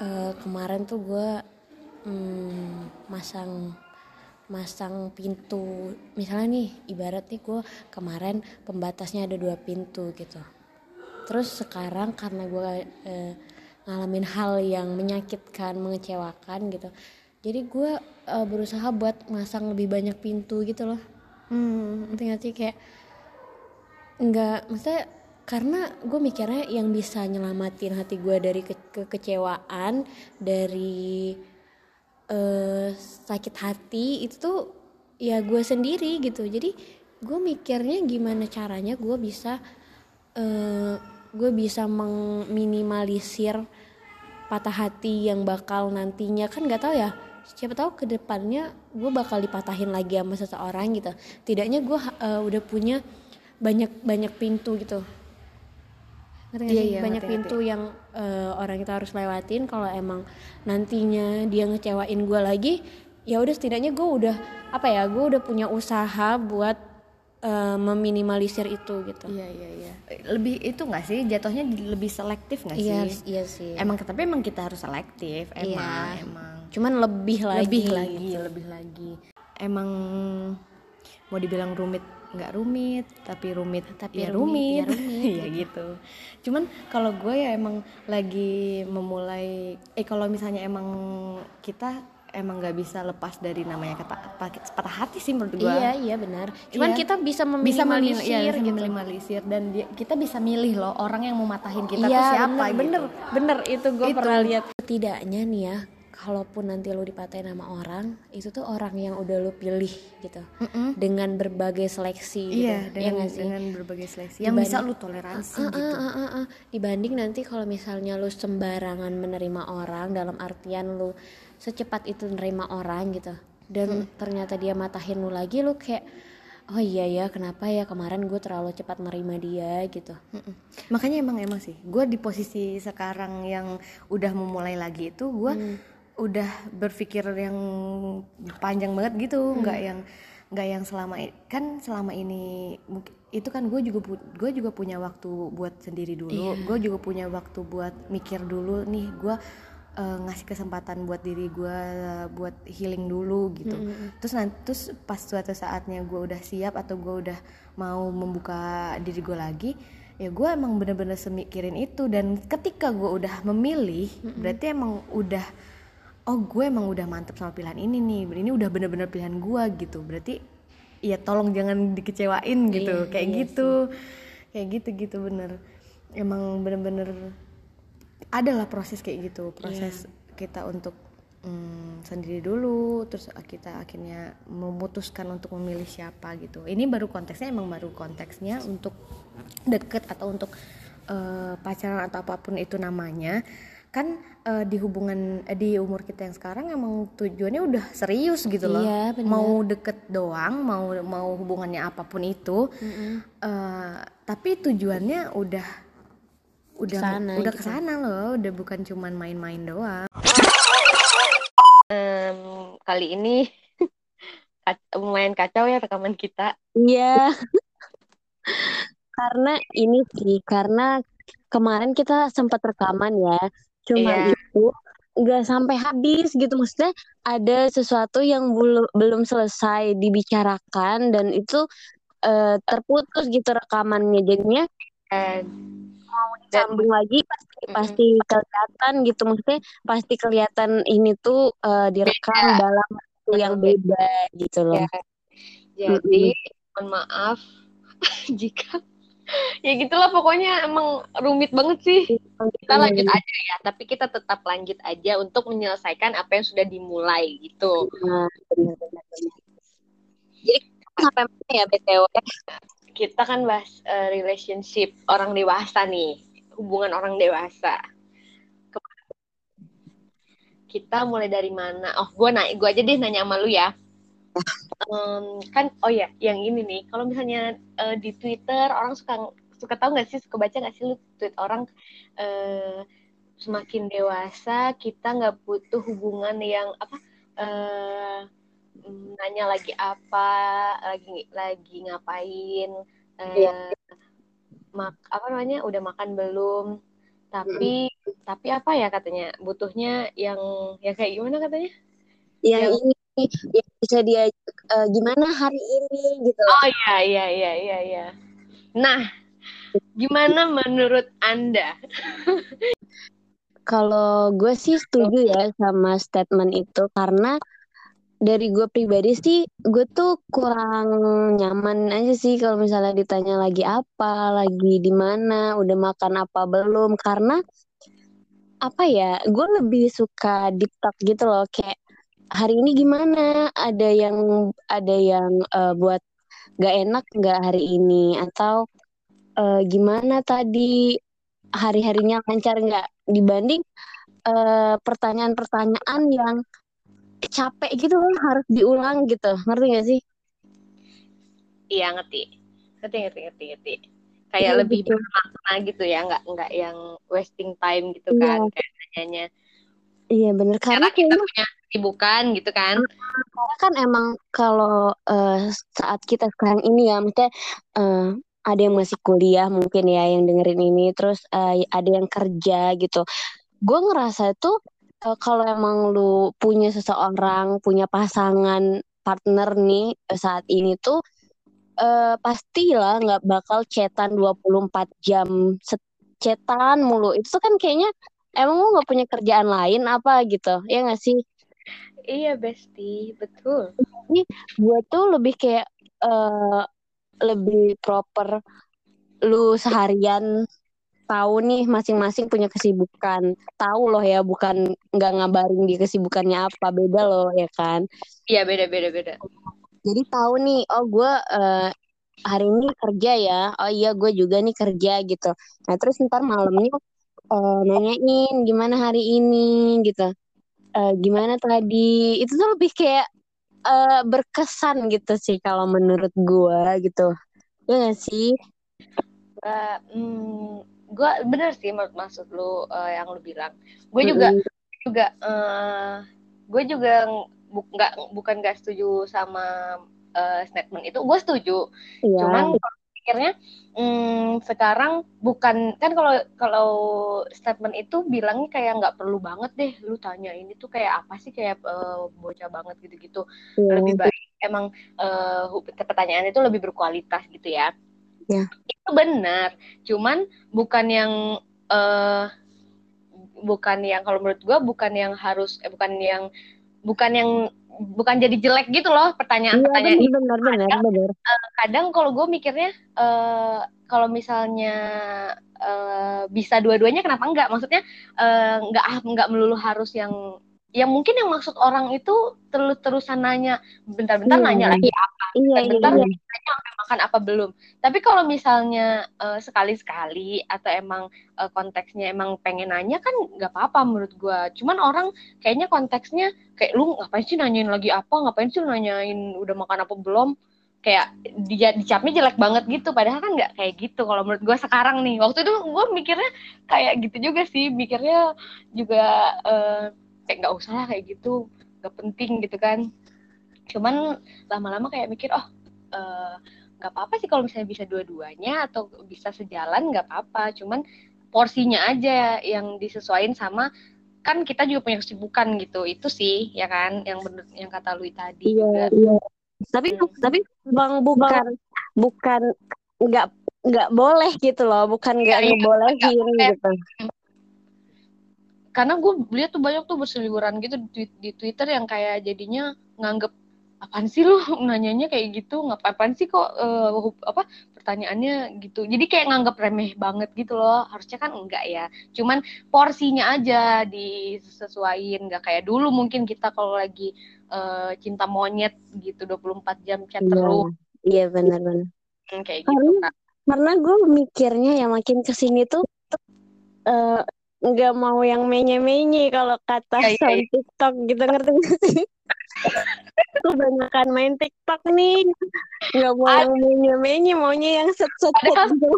eh, kemarin tuh gue mm, masang masang pintu. Misalnya nih ibarat nih gue kemarin pembatasnya ada dua pintu gitu. Terus sekarang karena gue eh, ngalamin hal yang menyakitkan mengecewakan gitu jadi gue eh, berusaha buat masang lebih banyak pintu gitu loh. Hmm. ngerti gak sih? Kayak nggak maksudnya karena gue mikirnya yang bisa nyelamatin hati gue dari ke- kekecewaan dari eh, sakit hati itu tuh ya gue sendiri gitu. Jadi gue mikirnya gimana caranya gue bisa uh, gue bisa meminimalisir patah hati yang bakal nantinya. Kan nggak tahu ya siapa tahu ke depannya gue bakal dipatahin lagi sama seseorang gitu. Tidaknya gue uh, udah punya banyak banyak pintu gitu. Ngerti iya, iya, banyak ngerti, pintu ngerti. yang uh, orang kita harus lewatin. Kalau emang nantinya dia ngecewain gue lagi ya udah setidaknya gue udah apa ya gue udah punya usaha buat uh, meminimalisir itu gitu. Iya iya iya. Lebih itu nggak sih jatuhnya lebih selektif nggak iya, sih? Iya sih. Emang tapi emang kita harus selektif. Emang iya. emang. Cuman lebih lagi. Lebih lagi gitu. lebih lagi. Emang mau dibilang rumit nggak rumit tapi rumit tapi ya rumit, ya rumit ya gitu cuman kalau gue ya emang lagi memulai eh kalau misalnya emang kita emang nggak bisa lepas dari namanya kata patah hati sih menurut gue iya iya benar cuman iya. kita bisa meminimalisir bisa ya, gitu. meminimalisir dan dia, kita bisa milih loh orang yang mau matahin kita iya, tuh siapa bener, gitu bener bener itu gue pernah lihat setidaknya nih ya kalaupun nanti lo dipatahin sama orang itu tuh orang yang udah lo pilih gitu mm -mm. dengan berbagai seleksi iya gitu. dengan, ya sih? dengan berbagai seleksi yang Dibanding, bisa lo toleransi uh, uh, gitu uh, uh, uh, dibanding nanti kalau misalnya lo sembarangan menerima orang dalam artian lo secepat itu nerima orang gitu dan hmm. ternyata dia matahin lu lagi lu kayak oh iya ya kenapa ya kemarin gue terlalu cepat menerima dia gitu Mm-mm. makanya emang emang sih gue di posisi sekarang yang udah memulai lagi itu gue hmm. udah berpikir yang panjang banget gitu hmm. nggak yang nggak yang selama kan selama ini itu kan gue juga gue juga punya waktu buat sendiri dulu yeah. gue juga punya waktu buat mikir dulu nih gue uh, ngasih kesempatan buat diri gue uh, buat healing dulu gitu. Mm -hmm. terus nanti terus pas suatu saatnya gue udah siap atau gue udah mau membuka diri gue lagi ya gue emang bener-bener semikirin itu. Dan ketika gue udah memilih mm -hmm. berarti emang udah oh gue emang udah mantep sama pilihan ini nih. Ini udah bener-bener pilihan gue gitu. Berarti ya tolong jangan dikecewain gitu. Iya, kayak iya gitu. sih. kayak gitu gitu bener. Emang bener-bener adalah proses kayak gitu. Proses yeah. kita untuk hmm, sendiri dulu terus kita akhirnya memutuskan untuk memilih siapa gitu. Ini baru konteksnya emang baru konteksnya untuk deket atau untuk uh, pacaran atau apa pun itu namanya. Kan uh, di hubungan uh, di umur kita yang sekarang emang tujuannya udah serius gitu loh. Iya, mau deket doang mau mau hubungannya apa pun itu mm -hmm. uh, tapi tujuannya udah udah ke sana, udah gitu. ke sana loh udah bukan cuman main-main doang. Um, kali ini lumayan kacau ya rekaman kita. Iya. Karena ini sih karena kemarin kita sempat rekaman ya. Cuma yeah. itu nggak sampai habis gitu. Maksudnya ada sesuatu yang belum belum selesai dibicarakan dan itu uh, terputus gitu rekamannya. Jadinya uh, mau disambung lagi pasti mm-hmm. pasti kelihatan gitu maksudnya pasti kelihatan ini tuh uh, direkam beda. dalam waktu yang beda gitu loh. Ya. Jadi mm-hmm. mohon maaf jika ya gitulah pokoknya emang rumit banget sih. Kita lanjut aja ya, tapi kita tetap lanjut aja untuk menyelesaikan apa yang sudah dimulai gitu. Nah, Jadi sampai mana ya BTW? Kita kan bahas uh, relationship orang dewasa nih, hubungan orang dewasa. Kita mulai dari mana? Oh, gue naik, gue aja deh nanya sama lu ya. Um, kan, oh ya, yang ini nih, kalau misalnya uh, di Twitter orang suka suka tahu nggak sih, suka baca nggak sih lu tweet orang uh, semakin dewasa kita nggak butuh hubungan yang apa? Uh, nanya lagi apa lagi lagi ngapain eh, yeah. mak apa namanya udah makan belum? Tapi mm. tapi apa ya katanya butuhnya yang ya kayak gimana katanya? Yang, yang ini yang bisa dia uh, gimana hari ini gitu. Oh iya iya iya iya iya. Nah gimana menurut anda? Kalau gue sih setuju ya sama statement itu karena dari gue pribadi sih gue tuh kurang nyaman aja sih kalau misalnya ditanya lagi apa lagi di mana udah makan apa belum. Karena apa ya gue lebih suka deep gitu loh. Kayak hari ini gimana? Ada yang ada yang uh, buat gak enak gak hari ini? Atau uh, gimana tadi? Hari-harinya lancar nggak? Dibanding pertanyaan pertanyaan-pertanyaan yang capek gitu kan harus diulang gitu. Ngerti gak sih? Iya ngerti. Ngerti ngerti ngerti ngerti. Kayak ya, lebih gitu. bermakna gitu ya nggak nggak yang wasting time gitu iya. kan kayak nanyanya. Iya bener. Karena, karena kita punya kesibukan gitu kan. Karena kan emang kalau uh, saat kita sekarang ini ya maksudnya uh, ada yang masih kuliah mungkin ya yang dengerin ini terus uh, ada yang kerja gitu. Gue ngerasa itu uh, kalau emang lu punya seseorang punya pasangan partner nih saat ini tuh uh, pastilah nggak bakal cetan 24 jam. Cetan mulu. Itu kan kayaknya emang lu nggak punya kerjaan lain apa gitu ya nggak sih? Iya besti betul. Ini gue tuh lebih kayak uh, lebih proper lu seharian tahu nih masing-masing punya kesibukan. Tahu loh ya bukan nggak ngabarin di kesibukannya apa beda loh ya kan? Iya beda beda beda. Jadi tahu nih oh gue uh, hari ini kerja ya. Oh iya gue juga nih kerja gitu. Nah terus ntar malamnya uh, nanyain gimana hari ini? Gitu. Uh, gimana tadi? Itu tuh lebih kayak uh, berkesan gitu sih kalau menurut gue gitu. Ya gak sih? Uh, hmm, gue bener sih menurut maksud lu uh, yang lu bilang gue juga mm -hmm. juga uh, gue juga bu nggak bukan gak setuju sama uh, statement itu gue setuju yeah. cuman akhirnya hmm, sekarang bukan kan kalau kalau statement itu bilangnya kayak nggak perlu banget deh lu tanya ini tuh kayak apa sih kayak uh, bocah banget gitu-gitu yeah. lebih baik emang uh, pertanyaan itu lebih berkualitas gitu ya yeah. itu benar cuman bukan yang uh, bukan yang kalau menurut gue bukan yang harus eh, bukan yang bukan yang bukan jadi jelek gitu loh pertanyaan-pertanyaan iya, benar, benar, kadang, benar. Uh, kadang kalau gue mikirnya uh, kalau misalnya uh, bisa dua-duanya kenapa enggak maksudnya uh, enggak enggak melulu harus yang yang mungkin yang maksud orang itu terus-terusan nanya bentar-bentar iya, nanya lagi apa? Iya, bentar iya, iya. nanya apa makan apa belum? Tapi kalau misalnya uh, sekali-sekali atau emang uh, konteksnya emang pengen nanya kan nggak apa-apa menurut gue cuman orang kayaknya konteksnya kayak lu ngapain sih nanyain lagi apa? Ngapain sih nanyain udah makan apa belum? Kayak di dicapnya jelek banget gitu. Padahal kan nggak kayak gitu kalau menurut gue sekarang nih. Waktu itu gue mikirnya kayak gitu juga sih. Mikirnya juga uh, kayak nggak usah lah kayak gitu. Nggak penting gitu kan. Cuman lama-lama kayak mikir oh eh, nggak uh, apa-apa sih kalau misalnya bisa dua-duanya atau bisa sejalan nggak apa-apa. Cuman porsinya aja yang disesuaikan sama kan kita juga punya kesibukan gitu. Itu sih ya kan yang bener yang kata Lui tadi iya, juga. iya. tapi hmm. tapi bang bukan bukan nggak nggak boleh gitu loh. Bukan nggak ya, ngebolehin gitu karena gue lihat tuh banyak tuh berseliweran gitu di, di Twitter yang kayak jadinya nganggep apaan sih lu? Nanyanya kayak gitu nggak apaan sih kok uh, apa pertanyaannya? Gitu. Jadi kayak nganggep remeh banget gitu loh. Harusnya kan enggak ya. Cuman porsinya aja disesuaikan. Nggak kayak dulu mungkin kita kalau lagi uh, cinta monyet gitu 24 jam chat iya, terus. Iya benar-benar hmm, kayak gitu kan karena gue mikirnya ya makin ke sini tuh uh, nggak mau yang menye-menye kalau kata ya, ya, ya. TikTok gitu ngerti gak sih? Kebanyakan main TikTok nih. Nggak mau yang menye-menye maunya yang set-set padahal, gitu.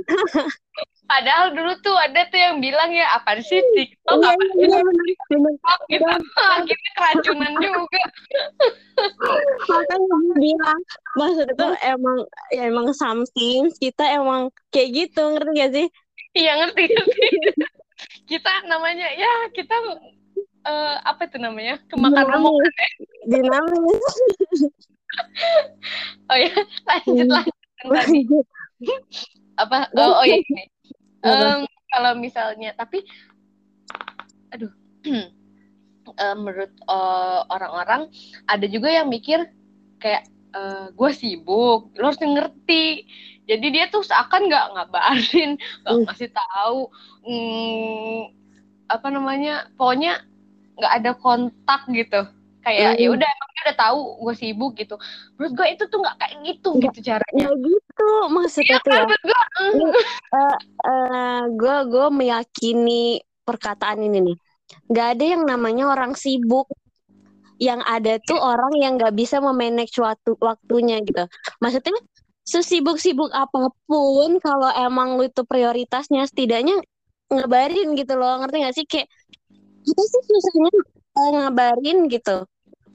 padahal dulu tuh ada tuh yang bilang ya apa sih TikTok? iya, apa sih iya, TikTok? Gitu. Akhirnya keracunan juga. Makanya bilang maksud itu emang ya emang something kita emang kayak gitu ngerti gak sih? Iya ngerti ngerti kita namanya ya kita uh, apa itu namanya? Kemakan remuk. Ya dinamis. Oh ya lanjut hmm. lanjut apa? Oh, oh ya ini um, kalau misalnya tapi aduh. Uh, menurut uh, orang-orang ada juga yang mikir kayak uh, gue sibuk lo harus ngerti jadi dia tuh seakan nggak ngabarin nggak uh. ngasih tahu hmm, apa namanya pokoknya nggak ada kontak gitu kayak Hmm. ya udah emang dia udah tahu gue sibuk gitu menurut gue itu tuh nggak kayak gitu Nggak. gitu caranya Nah gitu maksudnya tuh ya. menurut gue mm, gue gue meyakini perkataan ini nih. Gak ada yang namanya orang sibuk. Yang ada tuh orang yang gak bisa memanage waktu waktunya gitu. Maksudnya sesibuk-sibuk apa pun kalau emang lu itu prioritasnya setidaknya ngabarin gitu loh. Ngerti gak sih? Kayak apa sih susahnya eh, ngabarin? Gitu.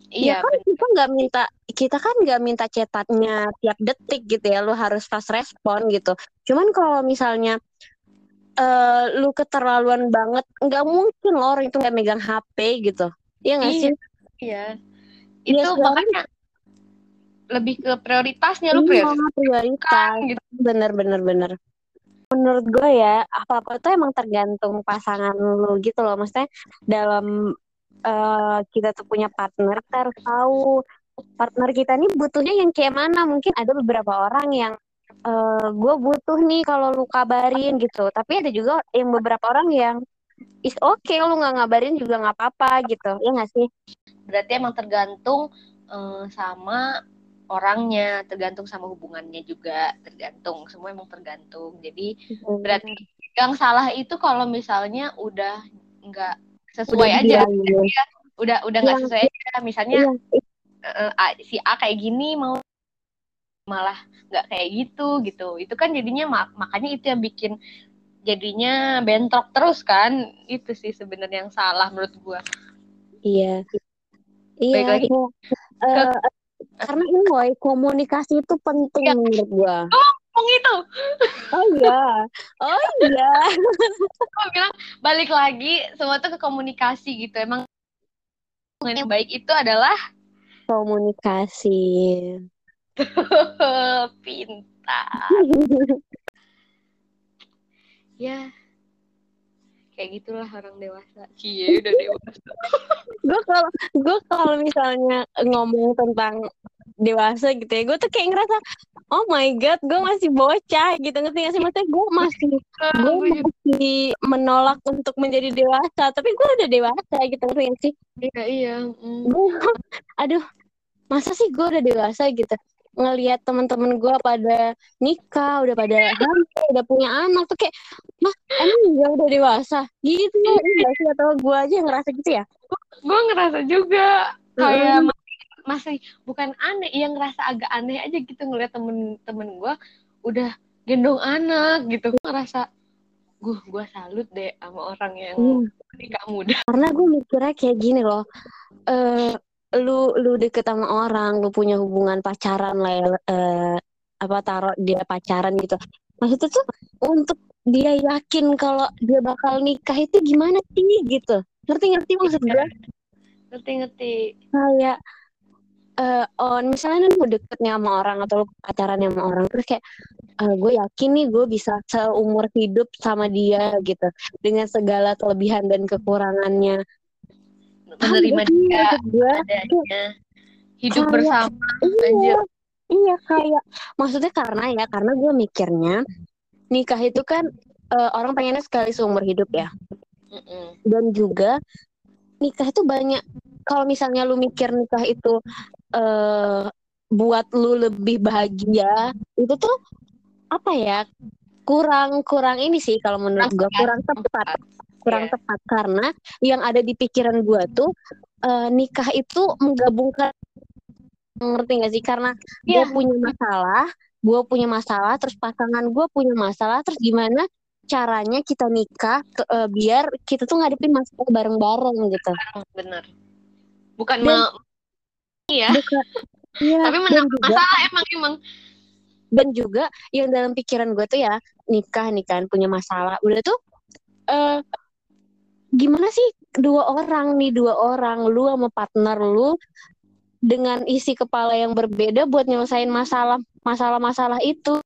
iya ya kan kita nggak minta kita kan nggak minta cetatnya tiap detik gitu ya. Lu harus fast respon gitu. Cuman kalau misalnya eh lu keterlaluan banget nggak mungkin loh orang itu nggak megang HP gitu. Iya nggak Iya. sih? iya. Iya, itu sekarang- makanya lebih ke prioritasnya lu Iya, prioritas prioritas. gitu. Bener bener bener. Menurut gue ya apa apa tuh emang tergantung pasangan lu gitu loh. Maksudnya dalam eh, kita tuh punya partner kita harus tahu partner kita nih butuhnya yang kayak mana. Mungkin ada beberapa orang yang eh gue butuh nih kalau lu kabarin gitu. Tapi ada juga yang beberapa orang yang is oke lu nggak ngabarin juga nggak apa-apa gitu. Ya nggak sih? Berarti emang tergantung eh, sama orangnya tergantung sama hubungannya juga tergantung semua emang tergantung jadi berarti yang salah itu kalau misalnya udah nggak sesuai Udah aja dibilangin. udah udah nggak Iya. sesuai aja misalnya Iya, eh, A- si A kayak gini mau malah nggak kayak gitu gitu itu kan jadinya mak- makanya itu yang bikin jadinya bentrok terus kan itu sih sebenarnya yang salah menurut gua Iya. Iya. Baik lagi. kayak, eh, karena ini woy, komunikasi itu penting Iya. menurut gua. ngomong itu Oh iya. Oh iya. gua bilang balik lagi semua tuh ke komunikasi gitu emang yang baik itu adalah Komunikasi. pintar ya kayak gitulah orang dewasa cie udah dewasa gue kalau gue kalau misalnya ngomong tentang dewasa gitu ya, gue tuh kayak ngerasa oh my god, gue masih bocah gitu ngerti gak sih? Maksudnya gue masih gue masih menolak untuk menjadi dewasa, tapi gue udah dewasa gitu ngerti gak sih? iya iya mm. Gue, aduh, masa sih gue udah dewasa gitu? Ngelihat teman-teman gue pada nikah, udah pada hamil, udah punya anak tuh kayak, mah emang gue udah dewasa? Gitu. Ya, sih? Atau gue aja yang ngerasa gitu ya? gue ngerasa juga. Kayak masih, masih bukan aneh yang ngerasa agak aneh aja gitu ngeliat temen-temen gue udah gendong anak gitu. Gua ngerasa gue gue salut deh sama orang yang Hmm. nikah muda. Karena gue mikirnya kayak gini loh, eh lu lu deket sama orang, lu punya hubungan pacaran lah ya, eh, apa taruh dia pacaran gitu. Maksudnya tuh untuk dia yakin kalau dia bakal nikah itu gimana sih gitu. Ngerti-ngerti maksud gue? ngerti-ngerti Kayak eh oh misalnya lu deket nih sama orang atau lu pacaran sama orang terus kayak eh, gue yakin nih gue bisa seumur hidup sama dia gitu dengan segala kelebihan dan kekurangannya. Menerima dia maksud gue? adanya. Hidup Kayak- bersama Iya, anjir. iya kayak maksudnya karena ya karena gue mikirnya nikah itu kan eh, orang pengennya sekali seumur hidup ya. Dan juga nikah itu banyak. Kalau misalnya lu mikir nikah itu eh buat lu lebih bahagia itu tuh apa ya kurang kurang ini sih kalau menurut gue kurang tepat kurang Iya. tepat. Karena yang ada di pikiran gue tuh eh, nikah itu menggabungkan ngerti gak sih? Karena gue Iya. punya masalah gue punya masalah terus pasangan gue punya masalah terus gimana caranya kita nikah ke- eh, biar kita tuh ngadepin masalah bareng-bareng gitu. Bener. Bukan Dan- iya. Bukan- Iya, tapi juga masalah emang emang. Dan juga yang dalam pikiran gue tuh ya nikah nih kan punya masalah. Udah tuh eh gimana sih dua orang nih dua orang lu sama partner lu dengan isi kepala yang berbeda buat nyelesain masalah masalah-masalah itu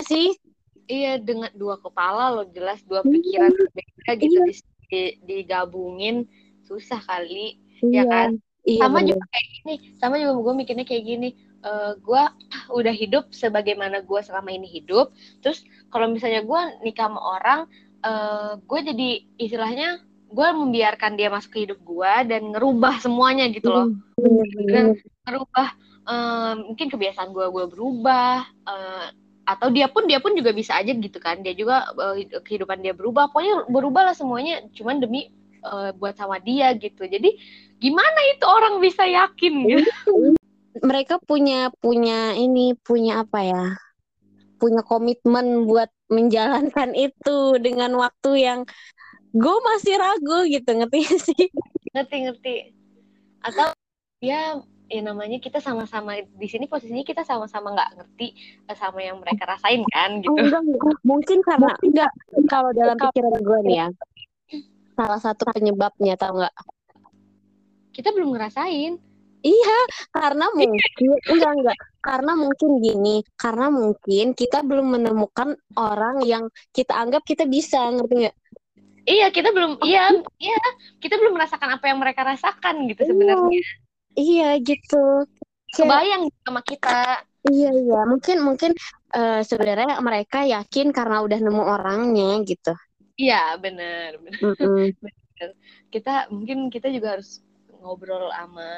sih Iya dengan dua kepala loh jelas dua Iya. pikiran berbeda gitu Iya. di- di- digabungin susah kali iya Ya kan? iya sama bener. juga kayak gini sama juga gue mikirnya kayak gini eh gue udah hidup sebagaimana gue selama ini hidup terus kalau misalnya gue nikah sama orang eh gue jadi istilahnya gue membiarkan dia masuk ke hidup gue dan ngerubah semuanya gitu loh. Dan ngerubah eh, mungkin kebiasaan gue gue berubah eh, atau dia pun dia pun juga bisa aja gitu kan. Dia juga eh, kehidupan dia berubah. Pokoknya berubah lah semuanya cuman demi eh, buat sama dia gitu. Jadi gimana itu orang bisa yakin gitu? Mereka punya punya ini punya apa ya? Punya komitmen buat menjalankan itu dengan waktu yang gue masih ragu gitu ngerti sih? Ngerti ngerti. Atau ya ya namanya kita sama-sama di sini posisinya kita sama-sama nggak ngerti eh, sama yang mereka rasain kan gitu. Oh, enggak, enggak. mungkin karena enggak kalau dalam pikiran gue nih ya salah satu penyebabnya tau nggak? Kita belum ngerasain iya karena mungkin enggak enggak. Karena mungkin gini karena mungkin kita belum menemukan orang yang kita anggap kita bisa ngerti nggak? Iya kita belum iya iya. Kita belum merasakan apa yang mereka rasakan gitu sebenarnya. Iya gitu. Kebayang sama kita. Iya iya. Mungkin mungkin eh, sebenarnya mereka yakin karena udah nemu orangnya gitu. Iya benar benar. Mm-mm. kita mungkin kita juga harus ngobrol sama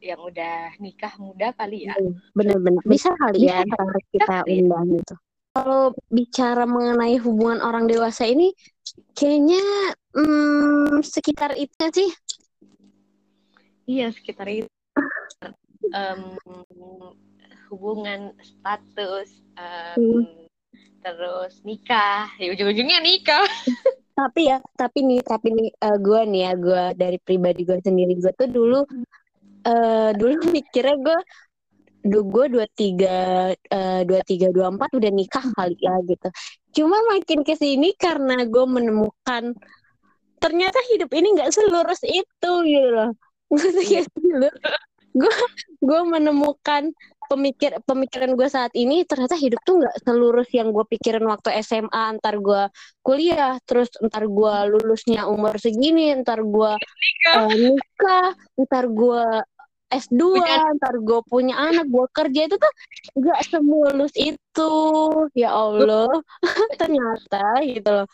yang udah nikah muda kali ya? Bener-bener bisa kali ya Bisa. harus kita undang gitu. Kalau bicara mengenai hubungan orang dewasa ini kayaknya hmm, sekitar itu sih? Iya sekitar itu. Em, hubungan status em, Hmm. terus nikah. Ya ujung-ujungnya nikah tapi ya tapi nih tapi nih gue nih ya gue dari pribadi gue sendiri gue tuh dulu eh dulu mikirnya gue du gue dua tiga dua tiga dua empat udah nikah kali ya gitu. Cuma makin ke sini karena gue menemukan ternyata hidup ini nggak selurus itu gitu loh. Ngerti gak sih lu? gue gue menemukan pemikir pemikiran gue saat ini ternyata hidup tuh nggak selurus yang gue pikirin waktu SMA ntar gue kuliah terus ntar gue lulusnya umur segini ntar gue eh, nikah ntar gue S2 Punya- ntar gue punya anak gue kerja. Itu tuh nggak semulus itu. Ya Allah. Ternyata gitu loh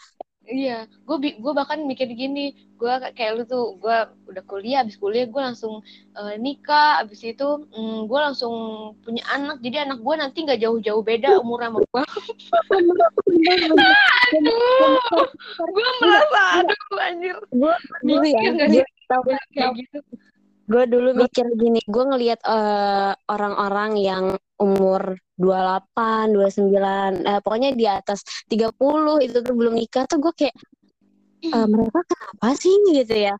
Iya, gue gue bahkan mikir gini, gue kayak lu tuh, gue udah kuliah, abis kuliah gue langsung eh, nikah, abis itu mm, gue langsung punya anak, jadi anak gue nanti nggak jauh-jauh beda umurnya sama gue. Aduh, gue merasa, aduh anjir, gue mikir nggak gue sih tau kayak gitu. Gue dulu mikir gini gue ngelihat eh, orang-orang yang umur 28, 29 eh, pokoknya di atas 30 itu tuh belum nikah tuh gue kayak eh, mereka kenapa sih? Gitu ya.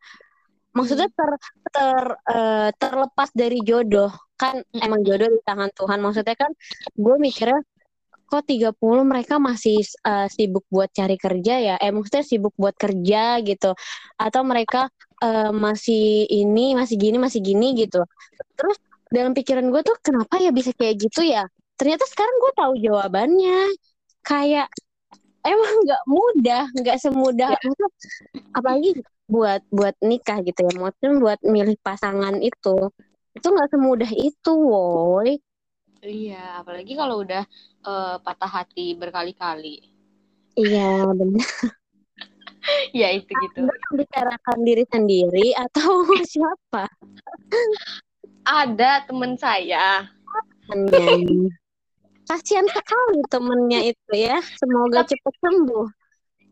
Maksudnya ter, ter eh, terlepas dari jodoh kan Mm. emang jodoh di tangan Tuhan. Maksudnya kan gue mikirnya kok 30 mereka masih eh, sibuk buat cari kerja ya? Eh maksudnya sibuk buat kerja gitu. Atau mereka eh, masih ini masih gini masih gini gitu. Terus dalam pikiran gue tuh kenapa ya bisa kayak gitu ya? Ternyata sekarang gue tahu jawabannya. Kayak emang nggak mudah nggak semudah maksudnya, apalagi buat buat nikah gitu ya. Maksudnya buat milih pasangan itu. Itu nggak semudah itu woi. Iya, apalagi kalau udah eh, patah hati berkali-kali. iya benar. Ya itu gitu. bicarakan diri sendiri atau siapa? Ada temen saya, kasihan sekali temennya itu ya. Semoga cepat sembuh.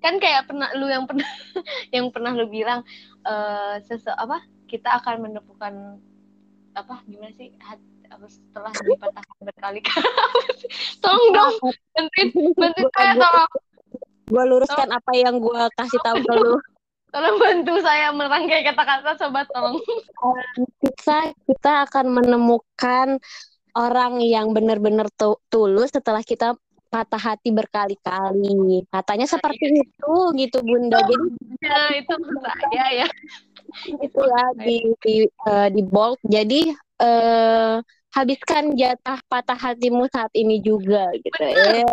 kan kayak pernah lu yang pernah yang pernah lu bilang eh sese apa? Kita akan menemukan apa gimana sih? Hat, apa setelah dipatahkan berkali-kali. Tolong dong bantuin bantuin saya tolong. Gue luruskan apa yang gue kasih tahu ke lu. Tolong bantu saya merangkai kata-kata sobat tolong. Kita kita akan menemukan orang yang benar-benar tu- tulus setelah kita patah hati berkali-kali. Katanya seperti itu gitu bunda. Jadi ya itu saya ya. itu ya di di, eh, di bold. Jadi eh habiskan jatah patah hatimu saat ini juga gitu. Ya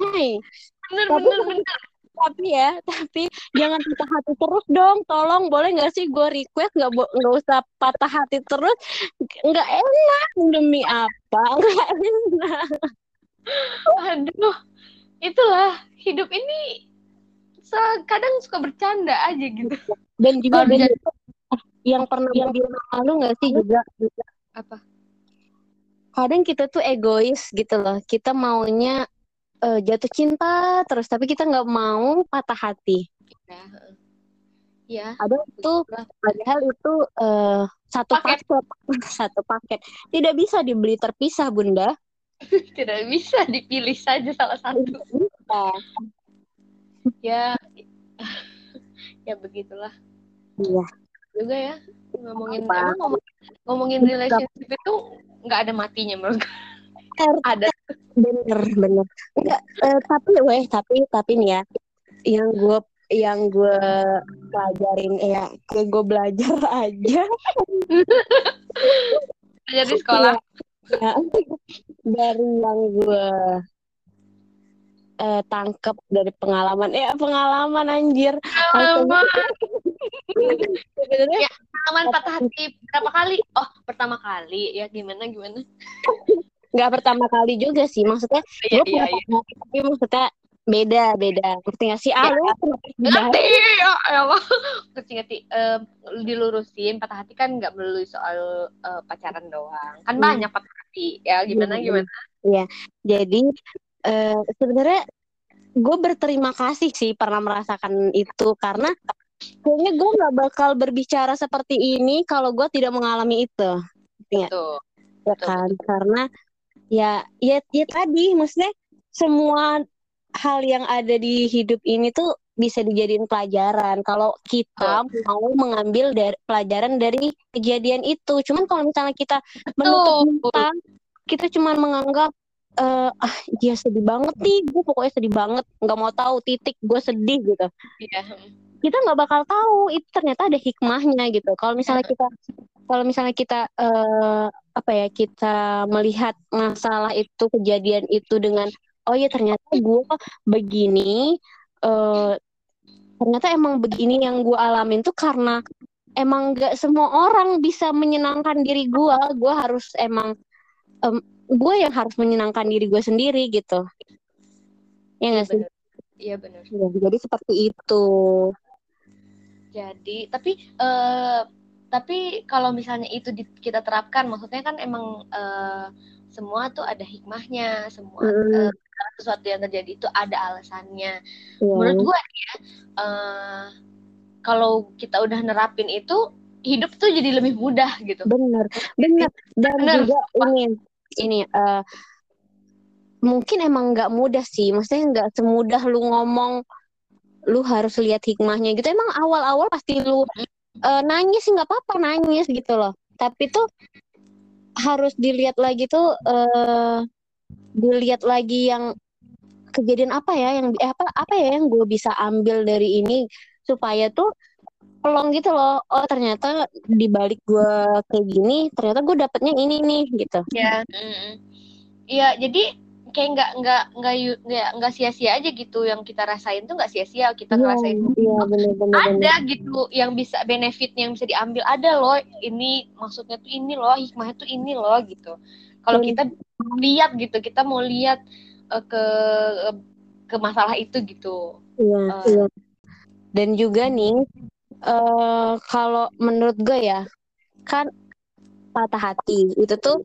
Hai. bener Tapi- bener bener tapi ya tapi jangan patah hati terus dong. Tolong boleh nggak sih gue request nggak nggak usah patah hati terus? Nggak enak demi apa? Nggak enak. Aduh itulah hidup ini kadang suka bercanda aja gitu. Dan juga yang pernah yang bilang malu nggak sih juga? Apa kadang kita tuh egois gitu loh. Kita maunya eh, jatuh cinta terus tapi kita nggak mau patah hati. Ya ya ada itu padahal itu eh, satu Paket. paket. Satu paket. Tidak bisa dibeli terpisah bunda. Tidak bisa dipilih saja salah satu. Bisa. ya ya begitulah. Iya. Juga ya ngomongin Apa? emang ngomongin relationship itu nggak ada matinya menurut gue ada. bener bener. Enggak eh, tapi weh tapi tapi nih ya yang gue yang gue pelajarin eh, ya kayak gue belajar aja. Jadi sekolah. Ya, dari yang gue eh, tangkep dari pengalaman. Ya pengalaman anjir. Lama. sebenarnya Ya. pengalaman patah hati berapa kali? Oh pertama kali. Ya gimana gimana? Nggak pertama kali juga sih. Maksudnya iya gue iya iya. hati, tapi maksudnya beda beda. Ngerti nggak sih? Ah Ya. lu ngerti! Ya Allah. Ngerti ngerti. Eh, dilurusin patah hati kan nggak melulu soal eh, pacaran doang. Kan Hmm. banyak patah hati. Ya gimana Iya, gimana? Jadi eh, sebenarnya gue berterima kasih sih pernah merasakan itu karena kayaknya gue nggak bakal berbicara seperti ini kalau gue tidak mengalami itu, tuh ya Betul, kan? Karena ya ya ya tadi maksudnya semua hal yang ada di hidup ini tuh bisa dijadiin pelajaran kalau kita mau mengambil dari pelajaran dari kejadian itu. Cuman kalau misalnya kita menutup Betul. mata, kita cuman menganggap eh ah dia sedih banget nih, gue pokoknya sedih banget, nggak mau tahu titik gue sedih gitu. iya Kita nggak bakal tahu. Itu ternyata ada hikmahnya gitu. Kalau misalnya kita kalau misalnya kita eh apa ya kita melihat masalah itu kejadian itu dengan oh ya ternyata gue begini eh ternyata emang begini yang gue alamin tuh karena emang gak semua orang bisa menyenangkan diri gue gue harus emang gue yang harus menyenangkan diri gue sendiri gitu ya nggak sih iya bener Ya, jadi seperti itu Jadi, tapi eh tapi kalau misalnya itu di- kita terapkan, maksudnya kan emang eh, semua tuh ada hikmahnya, semua Mm. segala sesuatu yang terjadi itu ada alasannya. ya. Menurut gue ya, eh, kalau kita udah nerapin itu, hidup tuh jadi lebih mudah gitu. bener bener dan Bener. juga ini ini eh, mungkin emang nggak mudah sih. Maksudnya nggak semudah lu ngomong lu harus lihat hikmahnya gitu. Emang awal-awal pasti lu eh, nangis nggak apa-apa nangis gitu loh. Tapi tuh harus dilihat lagi tuh eh dilihat lagi yang kejadian apa ya yang eh, apa apa ya yang gue bisa ambil dari ini supaya tuh pelong gitu loh. Oh ternyata di balik gue kayak gini ternyata gue dapetnya ini nih gitu. Ya, mm. Iya, jadi kayak nggak nggak nggak nggak nggak sia-sia aja gitu. Yang kita rasain tuh nggak sia-sia kita ngerasain iya bener bener bener ada gitu yang bisa benefitnya yang bisa diambil. Ada loh ini maksudnya tuh ini loh hikmahnya tuh ini loh gitu. Kalau Dan- kita lihat gitu kita mau lihat eh, ke ke masalah itu gitu. Iya, Eh. iya. Dan juga nih, eh kalau menurut gue ya, kan patah hati itu tuh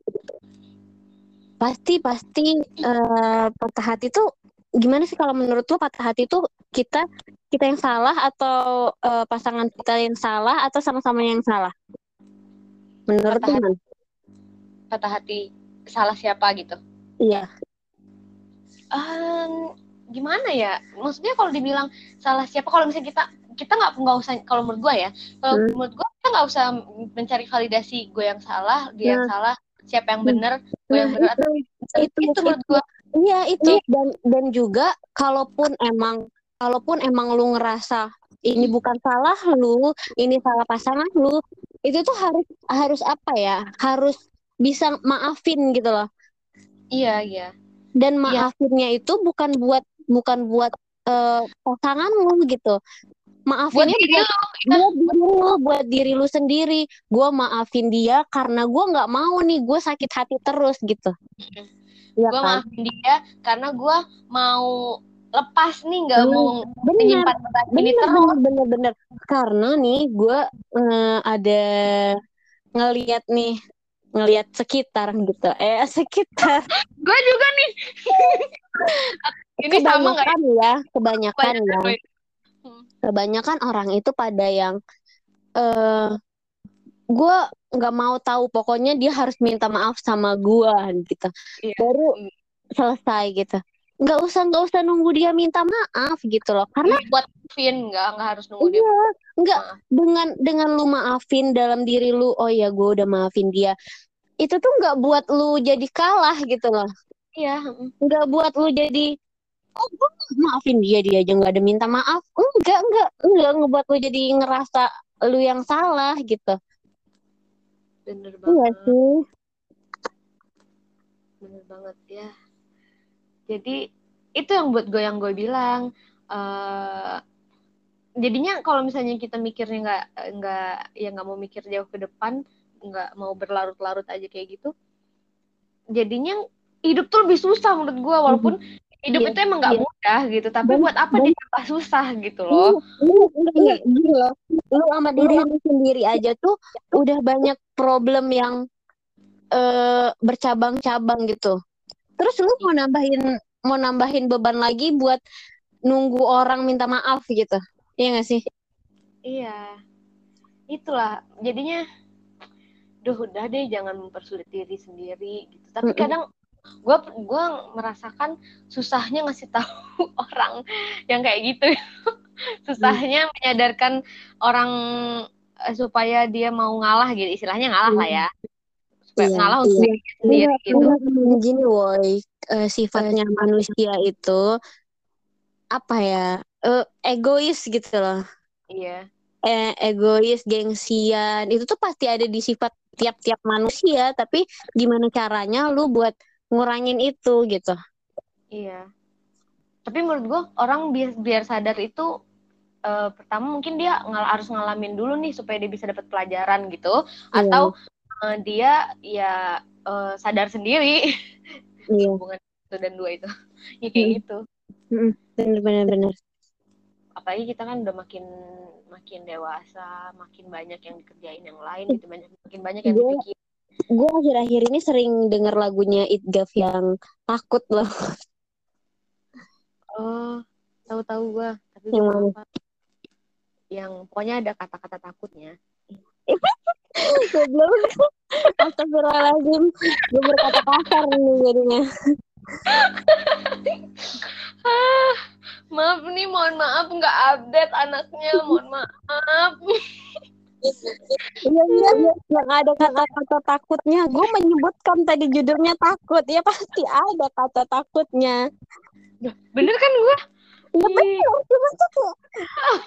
pasti pasti eh patah hati tuh gimana sih kalau menurut lo patah hati tuh kita kita yang salah atau eh, pasangan kita yang salah atau sama-sama yang salah? Menurut Patah gimana? patah hati salah siapa gitu Iya, Em, gimana ya maksudnya kalau dibilang salah siapa kalau misalnya kita kita nggak nggak usah kalau menurut gue ya kalau Hmm. menurut gue kita nggak usah mencari validasi gue yang salah dia yang salah siapa yang benar gue yang Nah, benar atau itu, itu menurut gue Iya itu dan dan juga kalaupun emang kalaupun emang lu ngerasa ini bukan salah lu, ini salah pasangan lu, itu tuh harus harus apa ya? Harus bisa maafin gitu loh. iya iya Dan Iya. maafinnya itu bukan buat bukan buat eh, pasangan lu gitu. buat diri buat, lu buat diri lu, buat diri lu sendiri. Gua maafin dia karena gua nggak mau nih gue sakit hati terus gitu. Iya. Gue kan? maafin dia karena gue mau lepas nih nggak Hmm, mau menyimpan beban ini terus. bener bener bener. Karena nih gue ada ngeliat nih ngeliat sekitar gitu. Eh sekitar. Gue juga nih. Ini sama nggak ya? Kebanyakan ya kebanyakan Banyak ya. gue. Kebanyakan orang itu pada yang eh gue nggak mau tahu pokoknya dia harus minta maaf sama gue gitu Iya. baru selesai gitu nggak usah nggak usah nunggu dia minta maaf gitu loh karena buat Vin nggak nggak harus nunggu dia iya nggak maaf. dengan dengan lu maafin dalam diri lu oh ya gue udah maafin dia itu tuh nggak buat lu jadi kalah gitu loh iya mm. nggak buat lu jadi oh gue maafin dia dia aja nggak ada minta maaf. Enggak enggak. Enggak ngebuat lu jadi ngerasa lu yang salah gitu. Bener iya banget. sih. Bener banget ya. Jadi itu yang buat gue yang gue bilang eh jadinya kalau misalnya kita mikirnya nggak nggak ya nggak mau mikir jauh ke depan nggak mau berlarut-larut aja kayak gitu jadinya hidup tuh lebih susah menurut gue walaupun hidup Iya, itu emang nggak iya. mudah gitu tapi buat apa dan- ditambah susah gitu loh. Lu enggak enggak gini loh. Lu sama diri lu sendiri aja tuh udah banyak problem yang eh bercabang-cabang gitu. Terus lu mau nambahin mau nambahin beban lagi buat nunggu orang minta maaf gitu Iya gak sih? Iya, itulah jadinya, duh udah deh jangan mempersulit diri sendiri gitu. Tapi Mm-mm. kadang gue gua merasakan susahnya ngasih tahu orang yang kayak gitu, susahnya menyadarkan orang eh, supaya dia mau ngalah gitu, istilahnya ngalah lah ya, supaya Iya, ngalah untuk iya. diri sendiri gitu. Karena gini woi eh, sifatnya manusia itu apa ya eh, egois gitu loh. Iya, eh, egois, gengsian, itu tuh pasti ada di sifat tiap-tiap manusia, tapi gimana caranya lu buat ngurangin itu gitu. iya. Tapi menurut gue orang biar, biar sadar itu eh, pertama mungkin dia ngal- harus ngalamin dulu nih supaya dia bisa dapat pelajaran gitu. Iya. atau eh, dia ya eh, sadar sendiri Iya, hubungan satu dan dua itu ya kayak Hmm. gitu bener-bener bener. apalagi kita kan udah makin makin dewasa makin banyak yang dikerjain yang lain gitu banyak makin banyak yang Iya. Gue akhir-akhir ini sering denger lagunya Itgaf yang takut loh. oh tahu-tahu gua tapi Yang mana? yang pokoknya ada kata-kata takutnya Goblok. Astagfirullahaladzim. Gue berkata kasar nih jadinya. ah maaf nih mohon maaf nggak update anaknya mohon maaf Iya, iya, iya. Yang ada kata-kata takutnya. Gue menyebutkan tadi judulnya takut. Ya pasti ada kata takutnya. bener kan gua Ya bener. Cuma tuh kayak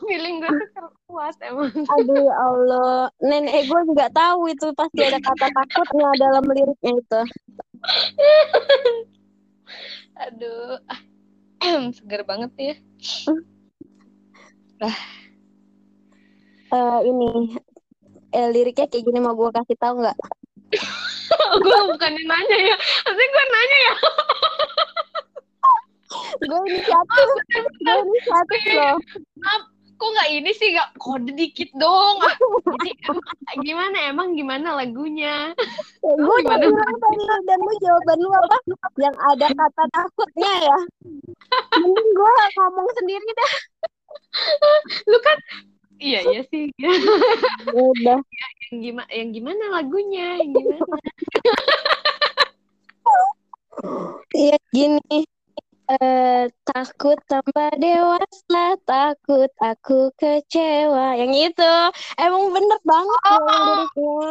feeling gue tuh kuat emang Aduh ya Allah, nenek gue nggak tahu itu pasti ada kata takutnya dalam liriknya itu. Aduh, seger banget ya. Eh ini eh, liriknya kayak gini mau gue kasih tahu nggak? gue bukan nanya ya, pasti gue nanya ya. Gue inisiatif, gue inisiatif loh. Kok nggak ini sih, nggak kode dikit dong. Jadi gimana emang gimana lagunya? Ya, gue Gimana? bilang tadi dan lu jawaban lu apa? Yang ada kata takutnya ya. Mending gue ngomong sendiri dah. Lu kan, iya iya sih. Udah. yang gimana, yang gimana lagunya? Yang gimana? Iya gini. Eh, takut tambah dewasa, takut aku kecewa. Yang itu emang bener banget yang liriknya.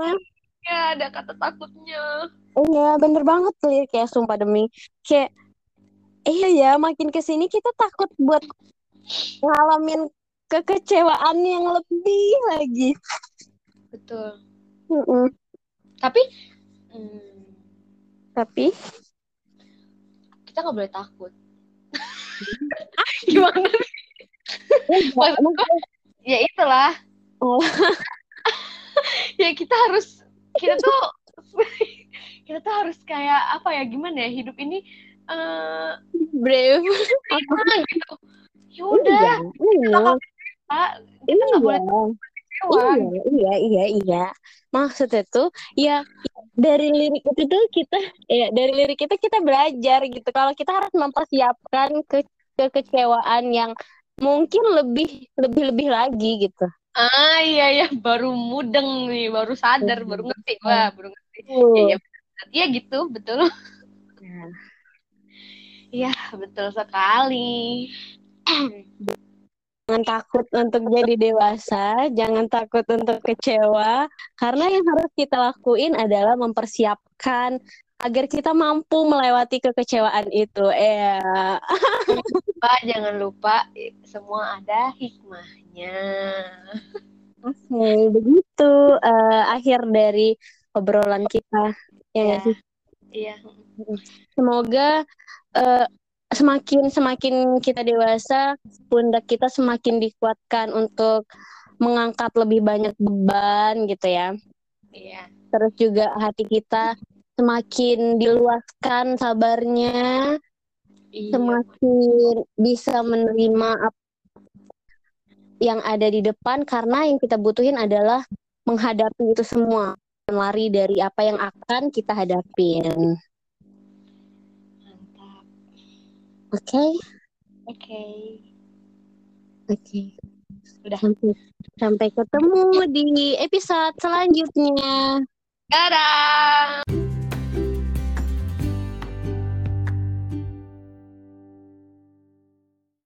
Ya ada kata takutnya. Iya bener banget ya kayak sumpah demi kayak iya ya makin ke sini kita takut buat ngalamin kekecewaan yang lebih lagi. Betul. Mm-mm. Tapi, hmm, Tapi kita nggak boleh takut. gimana gue, ya itulah. Oh. ya kita harus kita tuh kita tuh harus kayak apa ya gimana ya hidup ini eh brave gitu ya udah iya Pak. kita nggak boleh kecewa. Iya, iya, iya, iya. Maksudnya tuh ya dari lirik itu tuh kita ya dari lirik itu kita belajar gitu. Kalau kita harus mempersiapkan ke kekecewaan yang mungkin lebih lebih lebih lagi gitu. ah iya ya baru mudeng nih baru sadar baru ngerti. Wah baru ngerti. Ya ya Iya gitu. Betul. Iya. Betul sekali Jangan takut untuk jadi dewasa, jangan takut untuk kecewa, karena yang harus kita lakuin adalah mempersiapkan agar kita mampu melewati kekecewaan itu. Ya. Pak jangan lupa semua ada hikmahnya Oke, begitu eh, akhir dari obrolan kita. Ya Ya. sih? iya Semoga eh, semakin semakin kita dewasa, pundak kita semakin dikuatkan untuk mengangkat lebih banyak beban gitu ya. iya Terus juga hati kita semakin diluaskan sabarnya, iya semakin bisa menerima apa yang ada di depan karena yang kita butuhin adalah menghadapi itu semua, lari dari apa yang akan kita hadapin. Oke? oke Oke. Udah. Sampai, sampai ketemu di episode selanjutnya. dadah